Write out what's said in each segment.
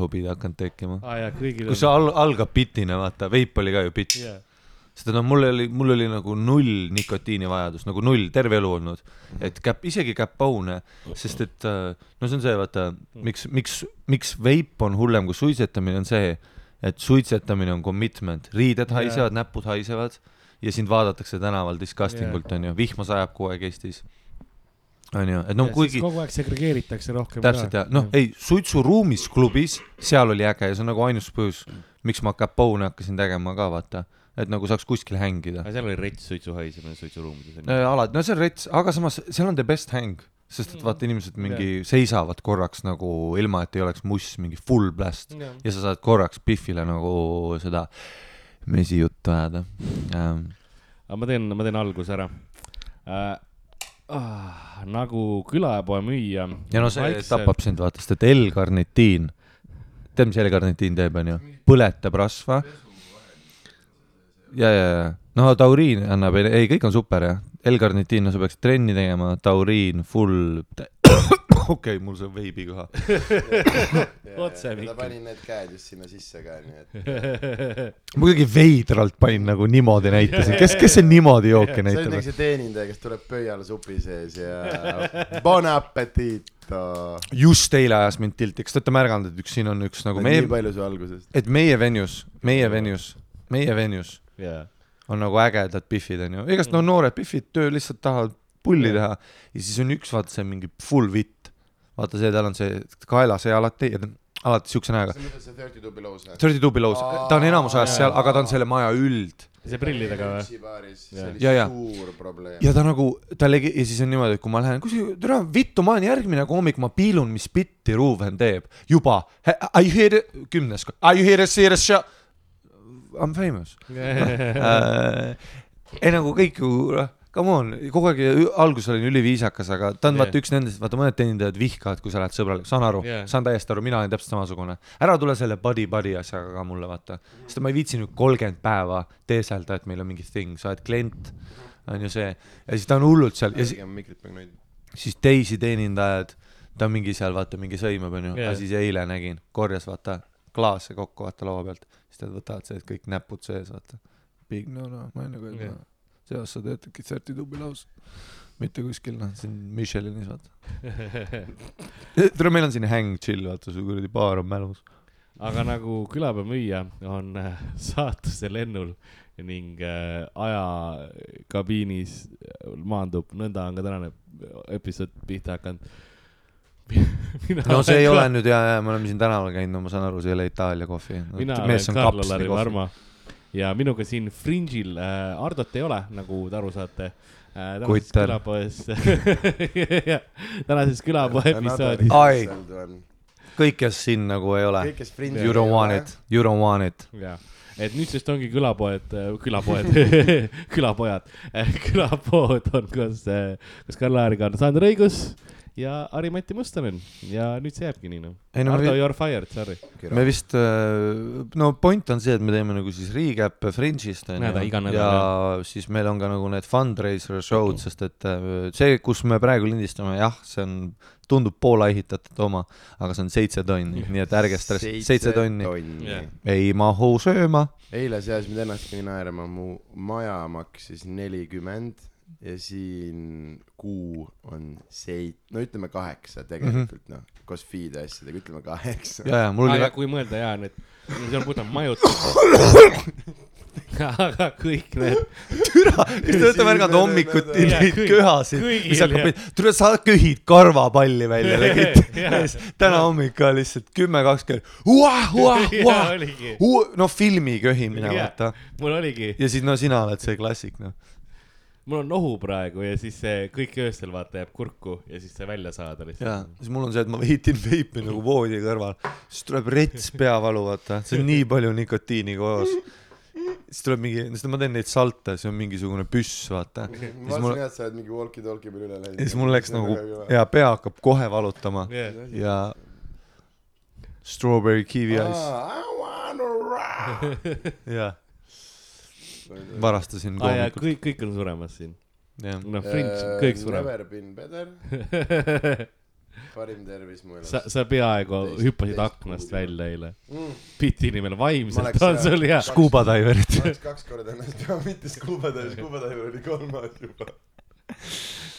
hobid hakanud tekkima. kõigil kus see al-, algab bitina, vaata, veip oli ka ju bitt. Jaa. sest noh, mul oli, mul oli nagu null nikotiinivajadus, nagu null, terve elu olnud. et käpp, isegi Capone, sest et äh, no see on see, vaata, miks, miks, miks veip on hullem kui suitsetamine, on see, et suitsetamine on commitment, riided haisevad, näpud haisevad ja sind vaadatakse tänaval disgusting ult, onju, vihma sajab kogu aeg Eestis. onju, et no kuigi kogu aeg segregeeritakse rohkem täpselt ja noh, ei suitsuruumis klubis, seal oli äge ja see on nagu ainus põhjus, miks ma Capone hakkasin tegema ka vaata, et nagu saaks kuskil hängida. aga seal oli rets suitsuhaisemine suitsuruumides onju. Äh, alati, no see on rets, aga samas seal on the best häng, sest et vaata, inimesed mingi seisavad korraks nagu ilma, et ei oleks muss, mingi full blast ja sa saad korraks Biffile nagu seda mesijuttu ajada ähm,. aga ma teen, ma teen alguse ära äh,. Ah, nagu külapoe müüja. ja no see tapab sind, vaata, sest et L-karnitiin, tead, mis L-karnitiin teeb, onju, põletab rasva. ja, ja, ja, no tauriin annab, ei, kõik on super jah, L-karnitiin, no sa peaks trenni tegema, tauriin, full, okei, mul see veibi kõha. Otse ta pani need käed just sinna sisse ka, nii et. ma kuidagi veidralt panin nagu niimoodi näitasin, kes, kes see niimoodi jooki see on nagu näitab? see teenindaja, kes tuleb pöial supi sees ja bon appetito. just eile ajas mind tilti, kas te olete märganud, et üks siin on üks nagu nii meie, palju su algusest. et meie venues, meie venues, meie venues jaa, on nagu ägedad pihvid onju, igast no noored pihvid, töö lihtsalt tahavad pulli teha ja siis on üks, vaata see on mingi full vitt. Vaata see, tal on see kaelas ja alati, alati siukse näoga. sa mõtled see Thirty Two Below's või? Thirty Two Below's, ta on enamus ajast seal, aga ta on selle maja üld see prillidega või? Ja, ja. suur probleem. ja ta nagu, ta legi-, ja siis on niimoodi, et kui ma lähen, kus, tere, vittu, ma olen järgmine koomik, ma piilun, mis bitti Ruuven teeb, juba. I hear it, kümnes, I hear it, see it, see I m famous. ei nagu kõik ju, noh, come on, kogu aeg ü- alguses olin üliviisakas, aga ta on Jah. vaata üks nendest, vaata mõned teenindajad vihkavad, kui sa lähed sõbralik, saan aru Jah. saan täiesti aru, mina olen täpselt samasugune. ära tule selle buddy buddy asjaga ka mulle, vaata. sest ma ei viitsi nüüd kolmkümmend päeva teeselda, et meil on mingi thing, sa oled klient, on ju see, ja siis ta on hullult seal ja siis, siis teisi teenindajaid, ta on mingi seal, vaata, mingi sõimab, onju, Jah. aga siis eile nägin, korjas, vaata, klaase kokku, vaata laua pealt, siis nad võtavad sees kõik näpud sees, vaata. Big no no, ma enne kui Jah. no. seas sa töötadki Thirty Tubi laus, mitte kuskil, noh, siin Michelinis, vaata. tere, meil on siin häng chill, vaata, su kuradi baar on mälus. aga nagu külapäeva müüja on äh, saatuse lennul ning äh, ajakabiinis maandub, nõnda on ka tänane episood pihta hakanud. no see ei ole nüüd ja, ja me oleme siin tänaval käinud, no ma saan aru, see ei ole Itaalia kohvi. mina olen Karl-Lari Varma ja minuga siin Fringe'il äh, Hardot ei ole, nagu te aru saate äh,. tänases külapoes tänases külapoe episoodis. Ai. kõik, kes siin nagu ei ole. You don't want it, you don't want it. jah, et nüüdsest ongi külapoed, külapoed, külapojad, külapood on koos, koos Karl-Laariga on Sander Õigus ja Harri-Mati Mustonen ja nüüd see jääbki nii noh. ei no Ardo, me, you are fired, sorry. me vist, no point on see, et me teeme nagu siis recap'e Fringe'ist onju. nädal, ja siis meil on ka nagu need fundraiser show'd, sest et äh, see, kus me praegu lindistame, jah, see on, tundub poole ehitatud oma, aga see on seitse tonni, nii et ärge stress, seitse tonni Jah. ei mahu sööma. eile ajasid mind ennastki naerma, mu maja maksis nelikümmend ja siin kuu on seit-, no ütleme kaheksa tegelikult noh, koos fee'de asjadega ütleme kaheksa. ja, ja mul oli aga kui mõelda jaa, need, see on puhtalt majutus. aga kõik need, türa, kas te olete märganud hommikuti neid köhasid, mis hakkab tule sa köhid karvapalli välja legit täna hommik ka lihtsalt kümme, kakskümmend, uah, uah, jaa uah, oligi, no filmi köhimine vaata. mul oligi, ja siis no sina oled see klassik noh. Mul on nohu praegu ja siis see kõik öösel vaata jääb kurku ja siis see välja saada ja lihtsalt. siis mul on see, et ma veitin veipi nagu voodi kõrval, siis tuleb rets peavalu vaata, see on nii palju nikotiini koos. siis tuleb mingi, sest ma teen neid salte, see on mingisugune püss vaata. ma mul, jah, et sa oled mingi walkie-talkie peal üle läinud. ja siis mul läks nagu ja pea hakkab kohe valutama Yeah. ja strawberry kiwi ice I wanna rock. ja varastasin aa jaa, koomikut kõik, kõik on suremas siin. noh, Fringe, kõik surevad. Never been better. parim tervis mu elus sa, sa peaaegu Teist- hüppasid teist aknast kuud. välja eile. mm.. piti inimene vaimselt on sul hea. Scuba diverit. ma oleks kaks korda ennast mitte scuba diver, scuba diver oli kolmas juba.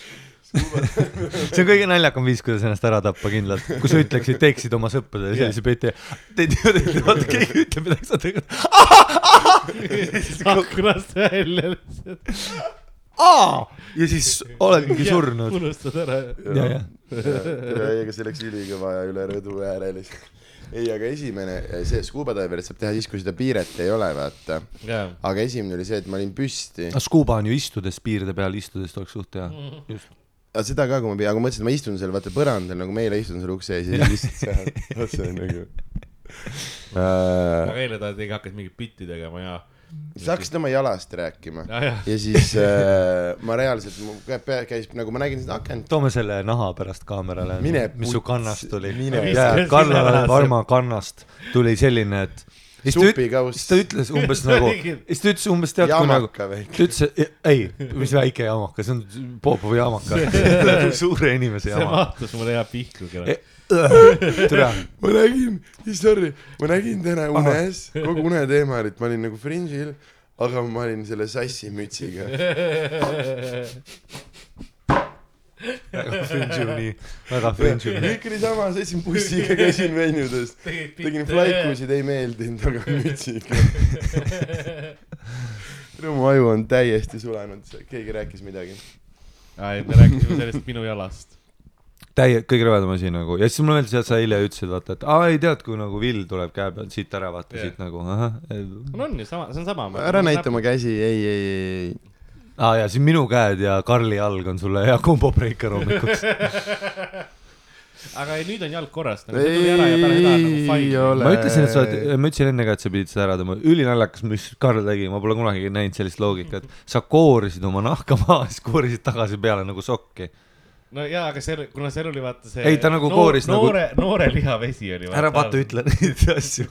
See on kõige naljakam viis, kuidas ennast ära tappa kindlalt. kui sa ütleksid, teeksid oma sõpradele sellise peti, teed niimoodi, vaata keegi ütleb midagi, sa teed aknast välja lihtsalt. aa ja siis oledki surnud. unustad ära. ja, ja. ei, ega see läks ülikõva ja üle rõdu ääre lihtsalt. ei, aga esimene, see scuba diverit saab teha siis, kui seda piiret ei ole, vaata. jaa. aga esimene oli see, et ma olin püsti. Scuba on ju istudes piirde peal, istudes oleks suht hea. Aga seda ka, kui ma, aga ma mõtlesin, et ma istun seal vaata põrandal nagu meile istun seal ukse ees ja siis lihtsalt seal otse nagu äh,. aga eile ta tegi, hakkas mingit bitti tegema ja. sa hakkasid oma jalast rääkima ja, ja. ja siis äh, ma reaalselt, mu pea käis nagu ma nägin seda akent. toome selle naha pärast kaamerale Mine, mis su kannast tuli. Sinna Varma kannast tuli selline, et siis ta siis ta ütles umbes nagu, siis ta ütles umbes tead kui nagu, ta ütles, ei, mis väike jamaka, see on Popovi jamaka, suure inimese see jamaka. mahtus mulle hea pihku küll. tere, ma nägin, sorry, ma nägin täna unes, kogu une teema oli, et ma olin nagu fringe'il, aga ma olin selle sassi mütsiga. Väga fringe'i, väga fringe'i. kõik oli sama, sõitsin bussiga, käisin venjudes, tegin flaikusid, ei meeldinud, aga mütsiga. mu aju on täiesti sulenud, keegi rääkis midagi. ei, me rääkisime sellest minu jalast. täie, kõige rõvedam asi nagu ja siis mulle meeldis, et sa eile ütlesid, vaata, et aa ei tead, kui nagu vill tuleb käe pealt siit ära, vaata Jah. siit nagu ahah. no on ju sama, see on sama. ära näita oma käsi, ei, ei, ei, ei. Aa ja siin minu käed ja Karli jalg on sulle hea kombo breaker hommikuks. aga ei, nüüd on jalg korras. nagu tuli ära ja nagu Ei fine. ole. ma ütlesin, et sa oled, ma ütlesin enne ka, et sa pidid seda ära tõmbama, ülinaljakas, mis Karl tegi, ma pole kunagi näinud sellist loogikat. sa koorisid oma nahka maha, siis koorisid tagasi peale nagu sokki. No jaa, aga seal, kuna seal oli vaata see. Ei, ta nagu kooris nagu- noore, noore lihavesi oli. ära vaata, ütle neid asju.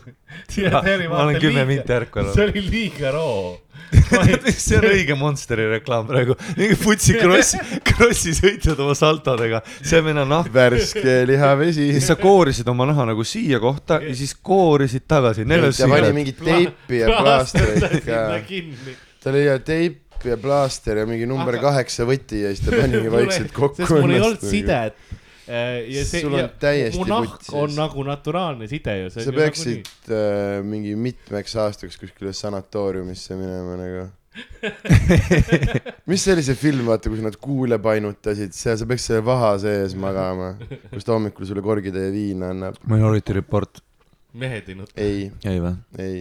ma olen kümme minti ärkvel see oli liiga roo. see on õige Monsteri reklaam praegu, mingi futsi krossi, krossi sõitjad oma saltodega, see on on nahk. värske lihavesi. siis sa koorisid oma naha nagu siia kohta ja siis koorisid tagasi. ja pani mingit teipi ja plaastrit ka tal oli ja teip ja plaaster ja mingi number Aga- kaheksa võti ja siis ta panigi vaikselt kokku. sest mul ei olnud sidet. ja see, Sul on täiesti mu nahk on nagu naturaalne side ju. sa peaksid äh, mingi mitmeks aastaks kuskile sanatooriumisse minema nagu. mis see oli see film, vaata, kus nad kuule painutasid, seal sa peaks selle vaha sees magama, kus ta hommikul sulle korgitäie viina annab. Minority Report. mehed ei nuta. ei, jäi või? ei,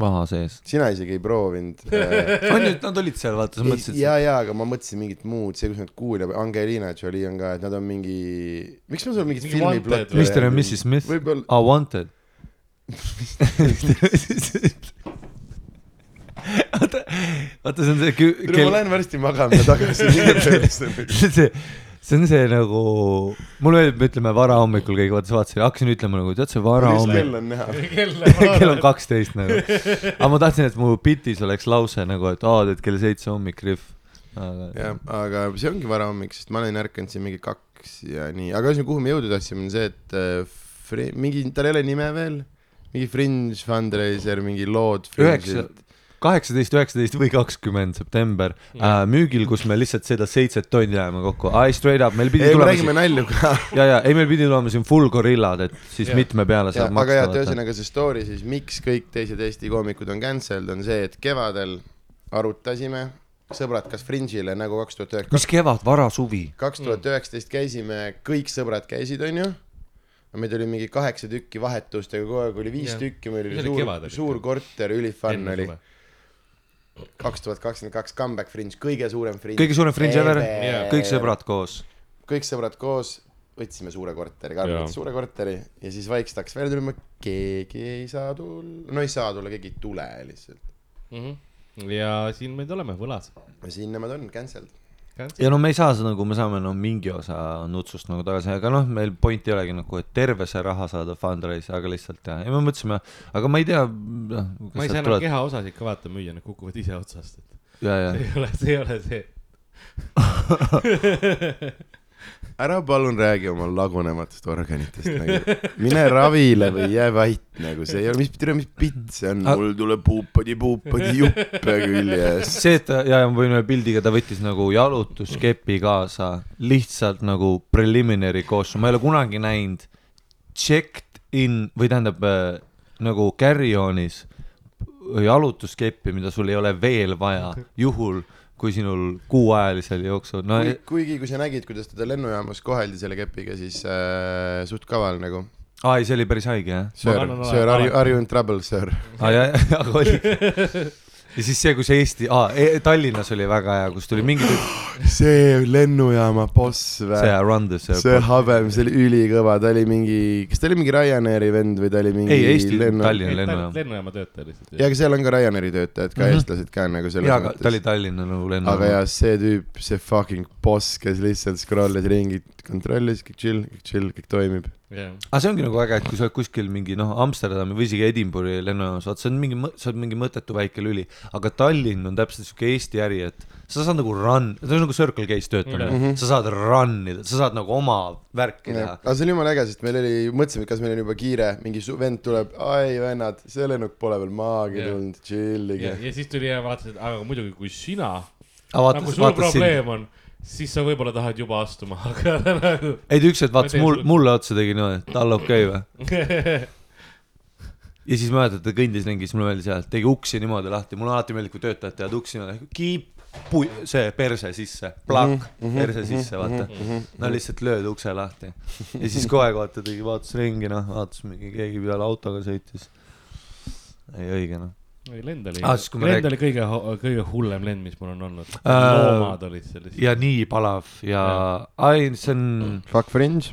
vaha sees. sina isegi ei proovinud äh. on ju, nad olid seal, vaata, sa mõtlesid. ja, ja, aga ma mõtlesin mingit muud, see, kus nad kuulab, Angelina Jolie on ka, et nad on mingi, miks ma sul mingit Mingi filmi plotti Mr and Mrs Smith. võib-olla, aa, Wanted. vaata, vaata, see on see kü-, ma lähen varsti magama tagasi, tööle. see, see on see nagu, mulle meeldib, me ütleme varahommikul kõik, vaata, sa vaatasid, hakkasin ütlema nagu, tead see varahommik, kell on näha? kell on kaksteist nagu. aga ma tahtsin, et mu bitis oleks lause nagu, et aa, teed kell seitse hommik rihv. aga jah, aga see ongi varahommik, sest ma olen ärkanud siin mingi kaks ja nii, aga ühesõnaga, kuhu me jõuda tahtsime, on see, et äh, fri-, mingi, tal ei ole nime veel, mingi Fringe fundraiser, mingi lood. üheksa, kaheksateist, üheksateist või kakskümmend september äh, müügil, kus me lihtsalt seda seitset tonni ajame kokku. I straight up, meil pidi ei, me tulema räägime siin, nalju ka. ja, ja ei, meil pidi tulema siin full gorillad, et siis Jah. mitme peale Ja, saab aga jah, et maksta. ühesõnaga see story siis, miks kõik teised Eesti koomikud on cancelled, on see, et kevadel arutasime, sõbrad, kas Fringe'ile nagu kaks tuhat üheksa, mis kevad, varasuvi. kaks tuhat üheksateist käisime, kõik sõbrad käisid, onju. meid oli mingi kaheksa tükki vahetustega, kogu aeg oli viis Jah. tükki, meil See oli oli suur suur korter, ülifun oli. Kaks tuhat kakskümmend kaks comeback Fringe, kõige suurem Fringe. kõige suurem fringe ever, kõik sõbrad koos. kõik sõbrad koos, võtsime suure korteri, Karl võttis suure korteri ja siis vaikselt hakkas välja tulema, keegi ei saa tulla, no ei saa tulla, keegi ei tule lihtsalt. Mhm. ja siin me nüüd oleme, võlas. siin nemad on cancelled. Ja no me ei saa seda nagu, me saame no mingi osa nutsust nagu tagasi, aga noh, meil point ei olegi nagu, et terve see raha saada fundraise, aga lihtsalt jah, ja me mõtlesime, aga ma ei tea, noh. ma ei saa enam kehaosasid ka vaata müüa, need kukuvad ise otsast, et ja, ja see ei ole, see ei ole see. ära palun räägi oma lagunematest organitest nagu. mine ravile või jää vait nagu see ei ole mis tere mis pitt see on? Mul tuleb puupadi puupadi juppe küljes. See, et ta, ja, ja ma võin ühe pildiga, ta võttis nagu jalutuskepi kaasa, lihtsalt nagu preliminary costume, ma ei ole kunagi näinud checked in või tähendab äh, nagu carry-on'is jalutuskeppi, mida sul ei ole veel vaja, juhul kui sinul kuuajalisel jooksul, no Kui, kuigi kui sa nägid kuidas teda lennujaamas koheldi selle kepiga siis äh, suht kaval nagu. Aa ei, see oli päris haige jah? Sir Sir are you are you in trouble sir? Aa jah, aga oli ja siis see, kus Eesti, aa e, Tallinnas oli väga hea, kus tuli mingi tüüp, see lennujaama boss see vä Run this see habem see oli ülikõva ta oli mingi kas ta oli mingi Ryanairi vend või ta oli mingi ei Eesti, lennu- Tallinna lennujaam. lennujaama töötaja lihtsalt. ja aga seal on ka Ryanairi töötajad ka mm. -hmm. eestlased ka nagu selles jaa, aga ta oli Tallinna nagu aga lennujaam. ja see tüüp, see fucking boss, kes lihtsalt scroll'is ringi, kontrollis, kõik chill, kõik chill, kõik toimib. jah, aga see ongi nagu äge, et kui sa oled kuskil mingi noh, Amsterdami või isegi Edinburgh'i lennujaamas, vaat see on mingi, see on mingi mõttetu väike lüli, aga Tallinn on täpselt siuke Eesti äri, et sa saad nagu run, see on nagu Circle K-s töötamine mm. -hmm. sa saad run ida, sa saad nagu oma värki teha. aga see oli jumala äge, sest meil oli, mõtlesime, et kas meil on juba kiire, mingi su- vend tuleb, ai vennad, see lennuk pole veel maagi Jah. tulnud, chill'ige ja, ja siis tuli ja vaatas, et aga muidugi, kui sina nagu sul probleem on, siis sa võib-olla tahad juba astuma, aga nagu ei ta üks hetk vaatas mul, mulle otsa tegi niimoodi, et all okei okay, või. ja siis mäletad, ta kõndis ringi, siis mulle meeldis jah, et tegi uksi niimoodi lahti, mulle alati meeldib, kui töötajad teevad uksi niimoodi, kiip, see perse sisse, plakk mm, Mhm, -hmm, perse sisse, vaata. no lihtsalt lööd ukse lahti. ja siis aeg vaata tegi, vaatas ringi, noh, vaatas mingi keegi peale autoga sõitis. ei õige noh. ei, lend oli Ah, lend rääk- oli kõige, kõige hullem lend, mis mul on olnud Äh, loomad olid seal lihtsalt. ja nii palav ja, ai, see on Fuck fringe.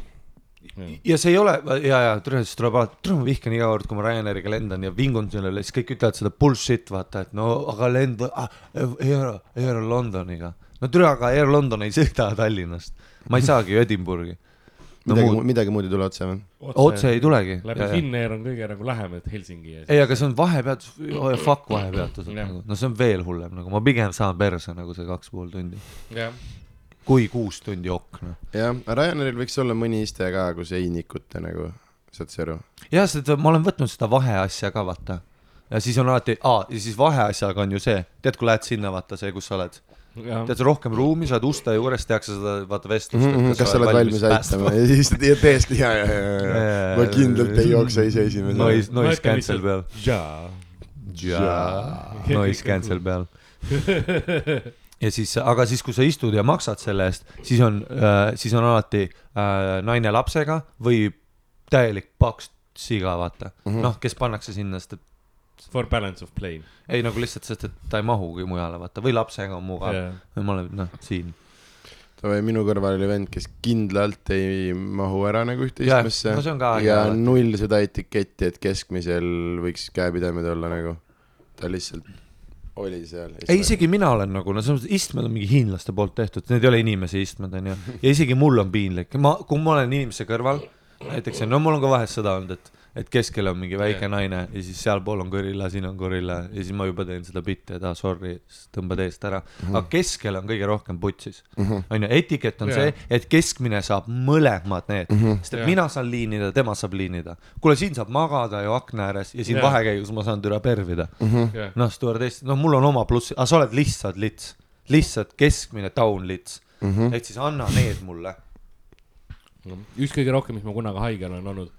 ja see ei ole ja, ja siis tuleb alati, tule ma vihkan iga kord, kui ma Ryanairiga lendan ja vingun sellele, siis kõik ütlevad seda bullshit, vaata, et no aga lend ah,, Air, Air Londoniga. no tule, aga Air London ei sõida Tallinnast, ma ei saagi ju Edinburghi. No midagi, muud, midagi muud ei tule otse või? otse ei tulegi. läbi Finnair on kõige nagu lähem, et Helsingi ei, aga see on vahepeatus oh,, fuck vahepeatused Jah. nagu, no see on veel hullem, nagu ma pigem saan perse nagu see kaks pool tundi, jah, kui kuus tundi ok noh. jah, Ryanairil võiks olla mõni iste ka, kus ei nikuta nagu, saad sa aru? jah, seda, ma olen võtnud seda vaheasja ka vaata. ja siis on alati, aa, ja siis vaheasjaga on ju see, tead, kui lähed sinna, vaata see, kus sa oled. Tead sa rohkem ruumi, sa oled uste juures, tehakse seda, vaata vestlust Mm -hmm, kas sa oled valmis aitama ja siis ta teeb täiesti ja, ja, ja, ja, ma kindlalt ei jookse ise esimesena. Noise, noise cancel peal. jaa. Noise cancel peal. ja siis, aga siis, kui sa istud ja maksad selle eest, siis on äh,, siis on alati äh, naine lapsega või täielik paks siga, vaata mm. -hmm.. noh, kes pannakse sinna, sest et For balance of plane. ei nagu lihtsalt, sest et ta ei mahugi mujale, vaata, või lapsega on mugav yeah.. ma olen, noh, siin. või minu kõrval oli vend, kes kindlalt ei mahu ära nagu ühte istmesse no see on ka äge ja alati. null seda etiketti, et keskmisel võiks käepidemed olla nagu, ta lihtsalt oli seal. ei, isegi mina olen nagu, no selles mõttes istmed on mingi hiinlaste poolt tehtud, need ei ole inimese istmed, onju. ja isegi mul on piinlik, ma, kui ma olen inimese kõrval, näiteks, no mul on ka vahest seda olnud, et, et keskel on mingi väike Jah. naine ja siis sealpool on gorilla, siin on gorilla ja siis ma juba teen seda bitti, et aa sorry, tõmbad eest ära. aga keskel on kõige rohkem putsis. onju, etikett on Jaa. see, et keskmine saab mõlemad need, sest et Jaa. mina saan liinida, tema saab liinida. kuule, siin saab magada ju akna ääres ja siin Jaa. vahekäigus ma saan türa pervida jah, noh, stjuardess, no mul on oma plussid, aga sa oled lihtsalt lits, lihtsalt keskmine down lits mm. -hmm. ehk siis anna need mulle. üks kõige rohkem, mis ma kunagi haige olen olnud,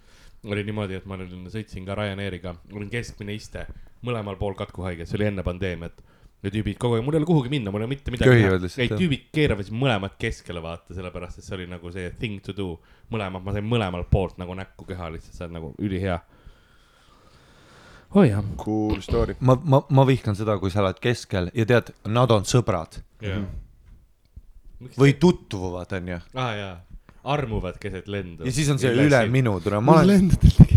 oli niimoodi, et ma olin, sõitsin ka Ryanairiga, olin keskmine iste, mõlemal pool katkuhaige, see oli enne pandeemiat. ja tüübid kogu aeg, mul ei ole kuhugi minna, mul ei ole mitte midagi Köhivad lihtsalt, ei, tüübid keeravad siis mõlemad keskele, vaata, sellepärast et see oli nagu see thing to do. mõlemad, ma sain mõlemalt poolt nagu näkku keha lihtsalt, see on nagu ülihea. oi jah, Cool story. ma, ma, ma vihkan seda, kui sa oled keskel ja tead, nad on sõbrad jah. või tutvuvad, onju. aa ah, jaa, armuvad keset lendu. ja siis on see üle. minu, tule, ma olen lendadel tegelikult?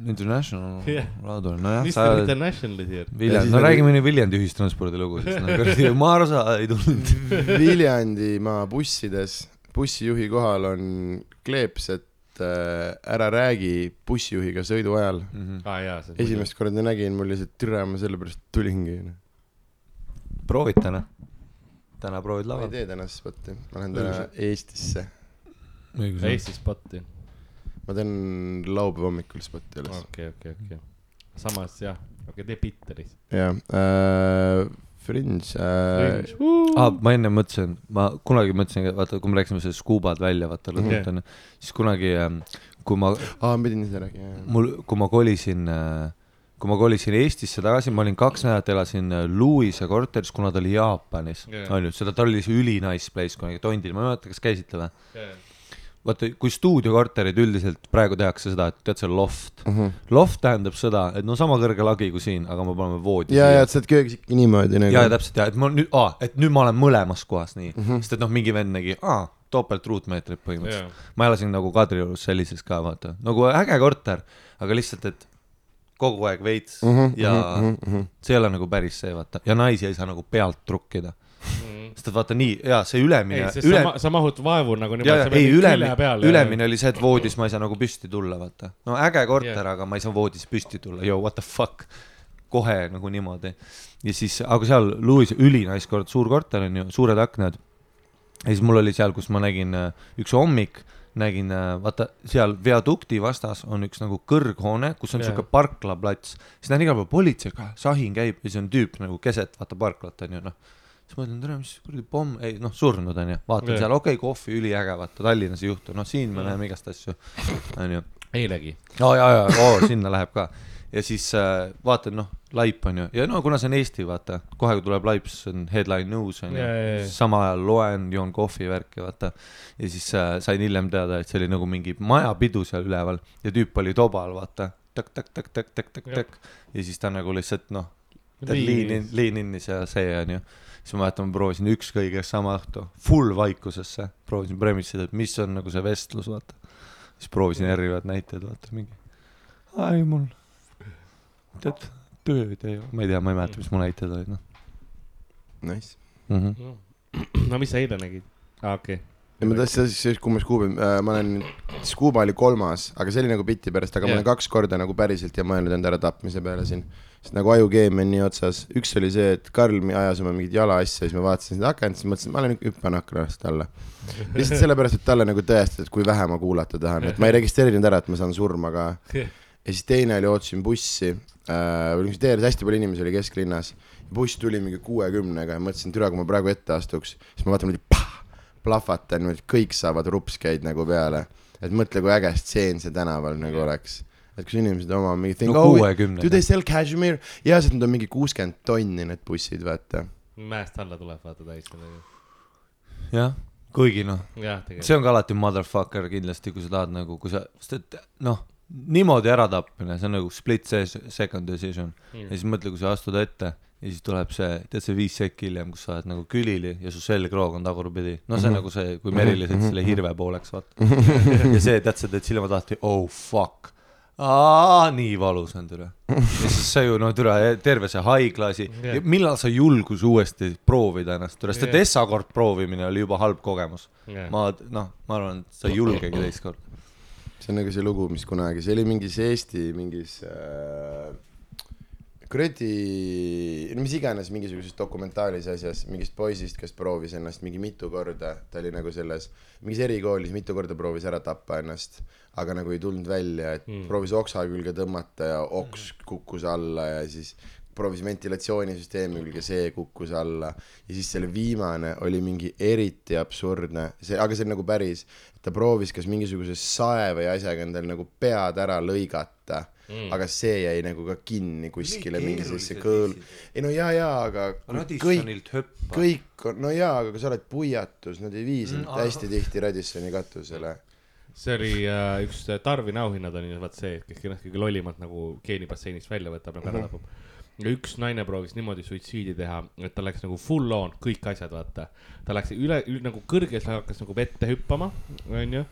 international Jah. laadul, nojah, Mr sa oled Internationali here. Ja Viljandi, no oli- räägime nüüd Viljandi ühistranspordilugu, sest no kuradi Maarsa ei tulnud. Viljandimaa bussides, bussijuhi kohal on kleeps, et äh, ära räägi bussijuhiga sõidu ajal. Mhm. aa ah, jaa, see. esimest korda nägin, mul lihtsalt türa, ma sellepärast tulingi. proovid täna? Täna proovid ma ei laval. tee tänast spotti, ma lähen täna Eestisse. Eesti spotti. ma teen laupäeva hommikul spotti alles. okei, okei, okei. samas jah, okei, tee Bitteris. jah äh,, Fringe äh,, aa, ma enne mõtlesin, ma kunagi mõtlesin, vaata, kui me rääkisime sellest Scuubad välja, vaata lõpuni Mhm. onju, siis kunagi, kui ma, aa, ma pidin seda rääkima, mul, kui ma kolisin, kui ma kolisin Eestisse tagasi, ma olin kaks nädalat elasin äh, Louise korteris, kuna ta oli Jaapanis Jaa. onju, seda, tal oli see üli-nice place kunagi Tondil, ma ei mäleta, kas käisite või? vaata, kui stuudiokorterid üldiselt praegu tehakse seda, et tead see loft mm. -hmm. loft tähendab seda, et no sama kõrge lagi kui siin, aga me paneme voodi ja, ja et sa oled köögis ikka niimoodi nagu. ja, ja täpselt ja, et ma nüüd, aa, et nüüd ma olen mõlemas kohas nii mm. -hmm. sest et noh, mingi vend nägi, aa, topelt ruutmeetrit põhimõtteliselt Jaa. ma elasin nagu Kadriorus sellises ka vaata, nagu äge korter, aga lihtsalt, et kogu aeg veits mm -hmm, ja mm. -hmm. see ei ole nagu päris see vaata ja naisi ei saa nagu pealt trukkida, sest et vaata nii ja see ülemine üle... sa, sa mahud vaevu nagu niimoodi ja, ei ülemine, peale. ülemine oli see, et voodis ma ei saa nagu püsti tulla, vaata. no äge korter yeah., aga ma ei saa voodis püsti tulla, yo what the fuck. kohe nagu niimoodi. ja siis, aga seal Louis ülinais kord, suur korter on ju, suured aknad. ja siis mul oli seal, kus ma nägin äh, üks hommik, nägin, vaata seal viadukti vastas on üks nagu kõrghoone, kus on siuke parklaplats. siis näen igal pool politsei ka, sahin käib ja siis on tüüp nagu keset vaata parklat on ju noh siis mõtlen, tere, mis kuradi pomm, ei noh, surnud onju, vaatan Jah. seal, okei okay,, kohvi üliäge, vaata Tallinnas ei juhtu, noh siin me näeme igast asju, onju. eilegi. aa ja, ja, oo sinna läheb ka. Ja siis äh, vaatan, noh, laip onju ja no kuna see on Eesti, vaata, kohe kui tuleb laip, siis on headline news jaa, jaa. samal ajal loen, joon kohvi värki, vaata. ja siis äh, sain hiljem teada, et see oli nagu mingi majapidu seal üleval ja tüüp oli tobal, vaata. takk-takk-takk-takk-takk-takk ja siis ta nagu lihtsalt noh, lean in, lean in'is ja see onju. siis ma mäletan, ma proovisin ükskõige sama õhtu, full vaikusesse, proovisin premise'ida, et mis on nagu see vestlus, vaata. siis proovisin erinevaid näiteid, vaata mingi, ei mul, tead, tööd ei ole, ma ei tea, ma ei mäleta, mis mu näited olid, noh Nice. mm -hmm.. no mis sa eile nägid? aa, okei. ja ma tahtsin siis, siis kui ma Scuba äh,, ma olen, Scuba oli kolmas, aga see oli nagu biti pärast, aga yeah. ma olen kaks korda nagu päriselt ja mõelnud enda äratapmise peale siin. sest nagu ajukeemia on nii otsas, üks oli see, et Karl ajas oma mingit jala asja, siis ma vaatasin seda akent, siis mõtlesin, et ma lähen hüppan aknast alla. lihtsalt sellepärast, et talle nagu tõestada, et kui vähe ma kuulata tahan, et ma ei registreerinud ära, et ma saan surma, aga ja siis teine oli, ootasin bussi äh,, või niisugune tee, hästi palju inimesi oli kesklinnas. buss tuli mingi kuuekümnega ja mõtlesin, türa, kui ma praegu ette astuks, siis ma vaatan niimoodi, plahvatan niimoodi, kõik saavad rupskeid nagu peale. et mõtle, kui äge stseen see tänaval nagu oleks. et kus inimesed oma mingi think no oh,, kuuekümne do they sell cashmere? ja siis nad on mingi kuuskümmend tonni need bussid, vaata. mäest alla tuleb, vaata täis selle. jah, kuigi noh, see on ka alati motherfucker kindlasti, kui sa tahad nagu, kui sa, sest et noh, niimoodi äratapmine, see on nagu split se- second decision Mm. ja siis mõtle, kui sa astud ette ja siis tuleb see, tead see viis sekki hiljem, kus sa oled nagu külili ja su selgroog on tagurpidi. no see on nagu see, kui Merilin sõitis selle hirve pooleks, vaata. ja see, tead sa teed silmad lahti, oh fuck. Aa, nii valus on türa. ja siis sa ju noh, türa terve see Jah. yeah., millal sa julgus uuesti proovida ennast, türa, sest et Jah. esmakord proovimine oli juba halb kogemus. Jah. ma noh, ma arvan, et sa ei julgegi teist korda. See on nagu see lugu, mis kunagi, see oli mingis Eesti mingis äh, kuradi, no mis iganes mingisuguses dokumentaalis asjas, mingist poisist, kes proovis ennast mingi mitu korda, ta oli nagu selles, mingis erikoolis mitu korda proovis ära tappa ennast, aga nagu ei tulnud välja, et mm. proovis oksa külge tõmmata ja oks kukkus alla ja siis proovis ventilatsioonisüsteemi külge, see kukkus alla ja siis selle viimane oli mingi eriti absurdne, see, aga see on nagu päris, ta proovis kas mingisuguse sae või asjaga endal nagu pead ära lõigata mm., aga see jäi nagu ka kinni kuskile mingi sellisesse kõõl-. ei no jaa, jaa, aga kõik, kõik on, no jaa, aga kui sa oled puiatus, nad ei vii sind Mm, mm, hästi tihti Radissoni katusele. see oli äh, üks äh, Tarvini auhinnad oli vaat see, kes ennast kõige lollimalt nagu geenibasseinist välja võtab nagu ära tapab. ja üks naine proovis niimoodi suitsiidi teha, et ta läks nagu full on kõik asjad, vaata. ta läks üle, üle, nagu kõrges hakkas nagu vette hüppama, onju.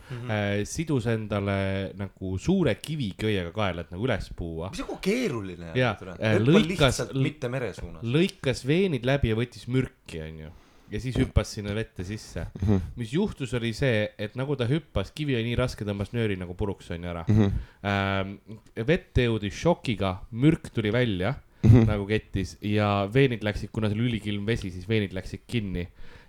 sidus endale nagu suure kiviköiega kaela, et nagu üles puua. mis nagu keeruline on, äh, lõikas- lihtsalt mitte mere suunas. lõikas veenid läbi ja võttis mürki, onju. ja siis hüppas sinna vette sisse. mis juhtus, oli see, et nagu ta hüppas, kivi oli nii raske, tõmbas nööri nagu puruks, onju ära ähm,. vette jõudis šokiga, mürk tuli välja nagu kettis ja veenid läksid, kuna see oli ülikilm vesi, siis veenid läksid kinni.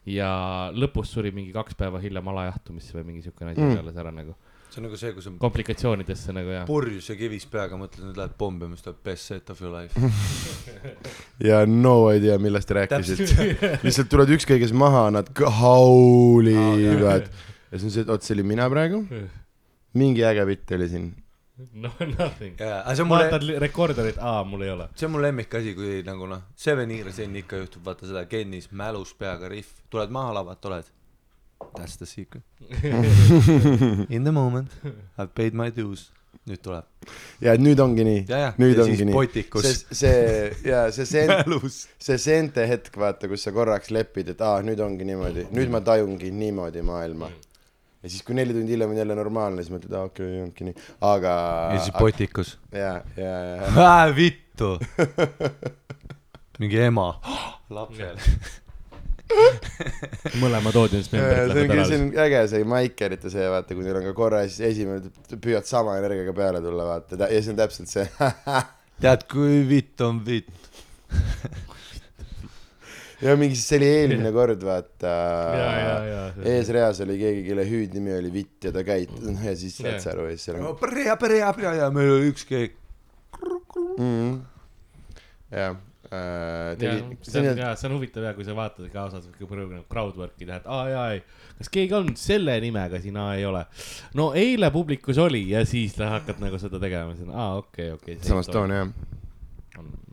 ja lõpus suri mingi kaks päeva hiljem alajahtumisse või mingi siukene asi Mm. peale ära nagu, see on nagu see, kui sa komplikatsioonidesse nagu jah. purjus ja kivis peaga mõtled, nüüd lähed pommima, siis tuleb best set of your life. ja no idea, millest rääkisid. lihtsalt tulevad ükskõik kes maha, nad haulivad. ja siis on see, et oot, see olin mina praegu. mingi äge bitt oli siin. no nothing. jaa, aga see on mulle, vaatad li- rekorderit, aa, mul ei ole. see on mu lemmikasi, kui nagu noh, Seven Years in ikka juhtub, vaata seda Kennis mälus peaga rihv, tuled maha lavalt, oled. That's the secret. In the moment, I have paid my dues. nüüd tuleb. ja nüüd ongi nii. nüüd ja ongi nii. see, see ja see sent, see seente hetk, vaata, kus sa korraks lepid, et aa, nüüd ongi niimoodi, nüüd ma tajungi niimoodi maailma. Ja siis, kui neli tundi hiljem on jälle normaalne, siis mõtled, aa okei okay,, ongi nii, aga. ja siis potikus. ja, ja, ja, vittu. mingi ema, lapsele. mõlemad audience member'id see on, lähevad see ära. on äge see Maikerite see, vaata, kui neil on ka korra, siis esimene, püüad sama energiaga peale tulla, vaata, ja see on täpselt see. tead, kui vitt on vitt. ja mingi, see oli eelmine kord, vaata ja, ja, ja. eesreas oli keegi, kelle hüüdnimi oli Vitt ja ta käit-, ja siis saad sa aru ja siis seal on prea, prea, prea ja meil oli üks keegi. mm,. jah äh,, ja tegi, see on, jaa, see on huvitav ja kui sa vaatad kaasas crowdwork'i teha, et aa jaa, ei, kas keegi on selle nimega siin, aa ei ole. no eile publikus oli ja siis sa hakkad nagu seda tegema, siis on aa okei, okei. samas toon jah.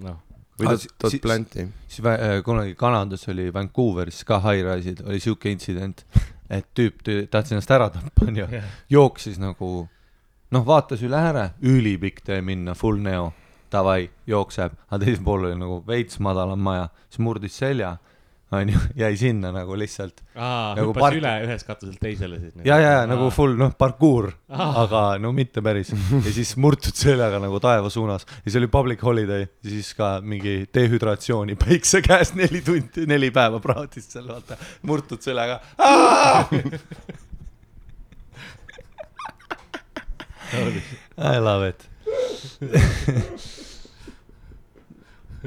noh, või Ah, Todd si- Planti. siis vä- äh, kunagi Kanadas oli Vancouveris ka high-rise'id, oli siuke intsident, et tüüp tü- tahtis ennast ära tappa, onju, jooksis nagu noh, vaatas üle ääre, ülipikk tee minna, full neo, davai, jookseb, aga teisel pool oli nagu veits madalam maja, siis murdis selja, onju, jäi sinna nagu lihtsalt Nagu hüppas park- üle ühest katuselt teisele siis. ja, ja, ja nagu full noh, parkuur, aga no mitte päris. ja siis murtud seljaga nagu taeva suunas ja see oli public holiday siis ka mingi dehüdratsiooni päikse käes neli tundi, neli päeva praadis seal vaata, murtud seljaga. I love it.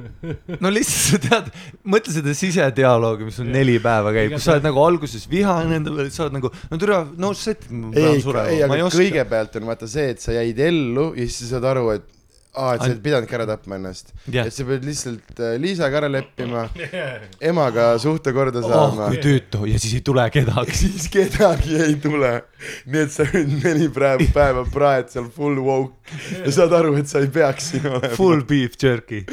no lihtsalt sa tead, mõtle seda sisedialoogi, mis sul neli päeva käib, kus sa oled nagu alguses vihane enda peale, sa oled nagu, no türa, no shit, ma pean, surema ei, ma ei aga oska. kõigepealt on vaata see, et sa jäid ellu ja siis sa saad aru, et aa, et sa ei pidanudki ära tapma ennast. Jah. et sa pead lihtsalt äh, Liisaga ära leppima, emaga suhte korda oh saama kui tüütu ja siis ei tule kedagi. siis kedagi ei tule. nii et sa nüüd neli päeva, päeva praed seal full woke ja saad aru, et sa ei peaks siin olema. Full beef jerky.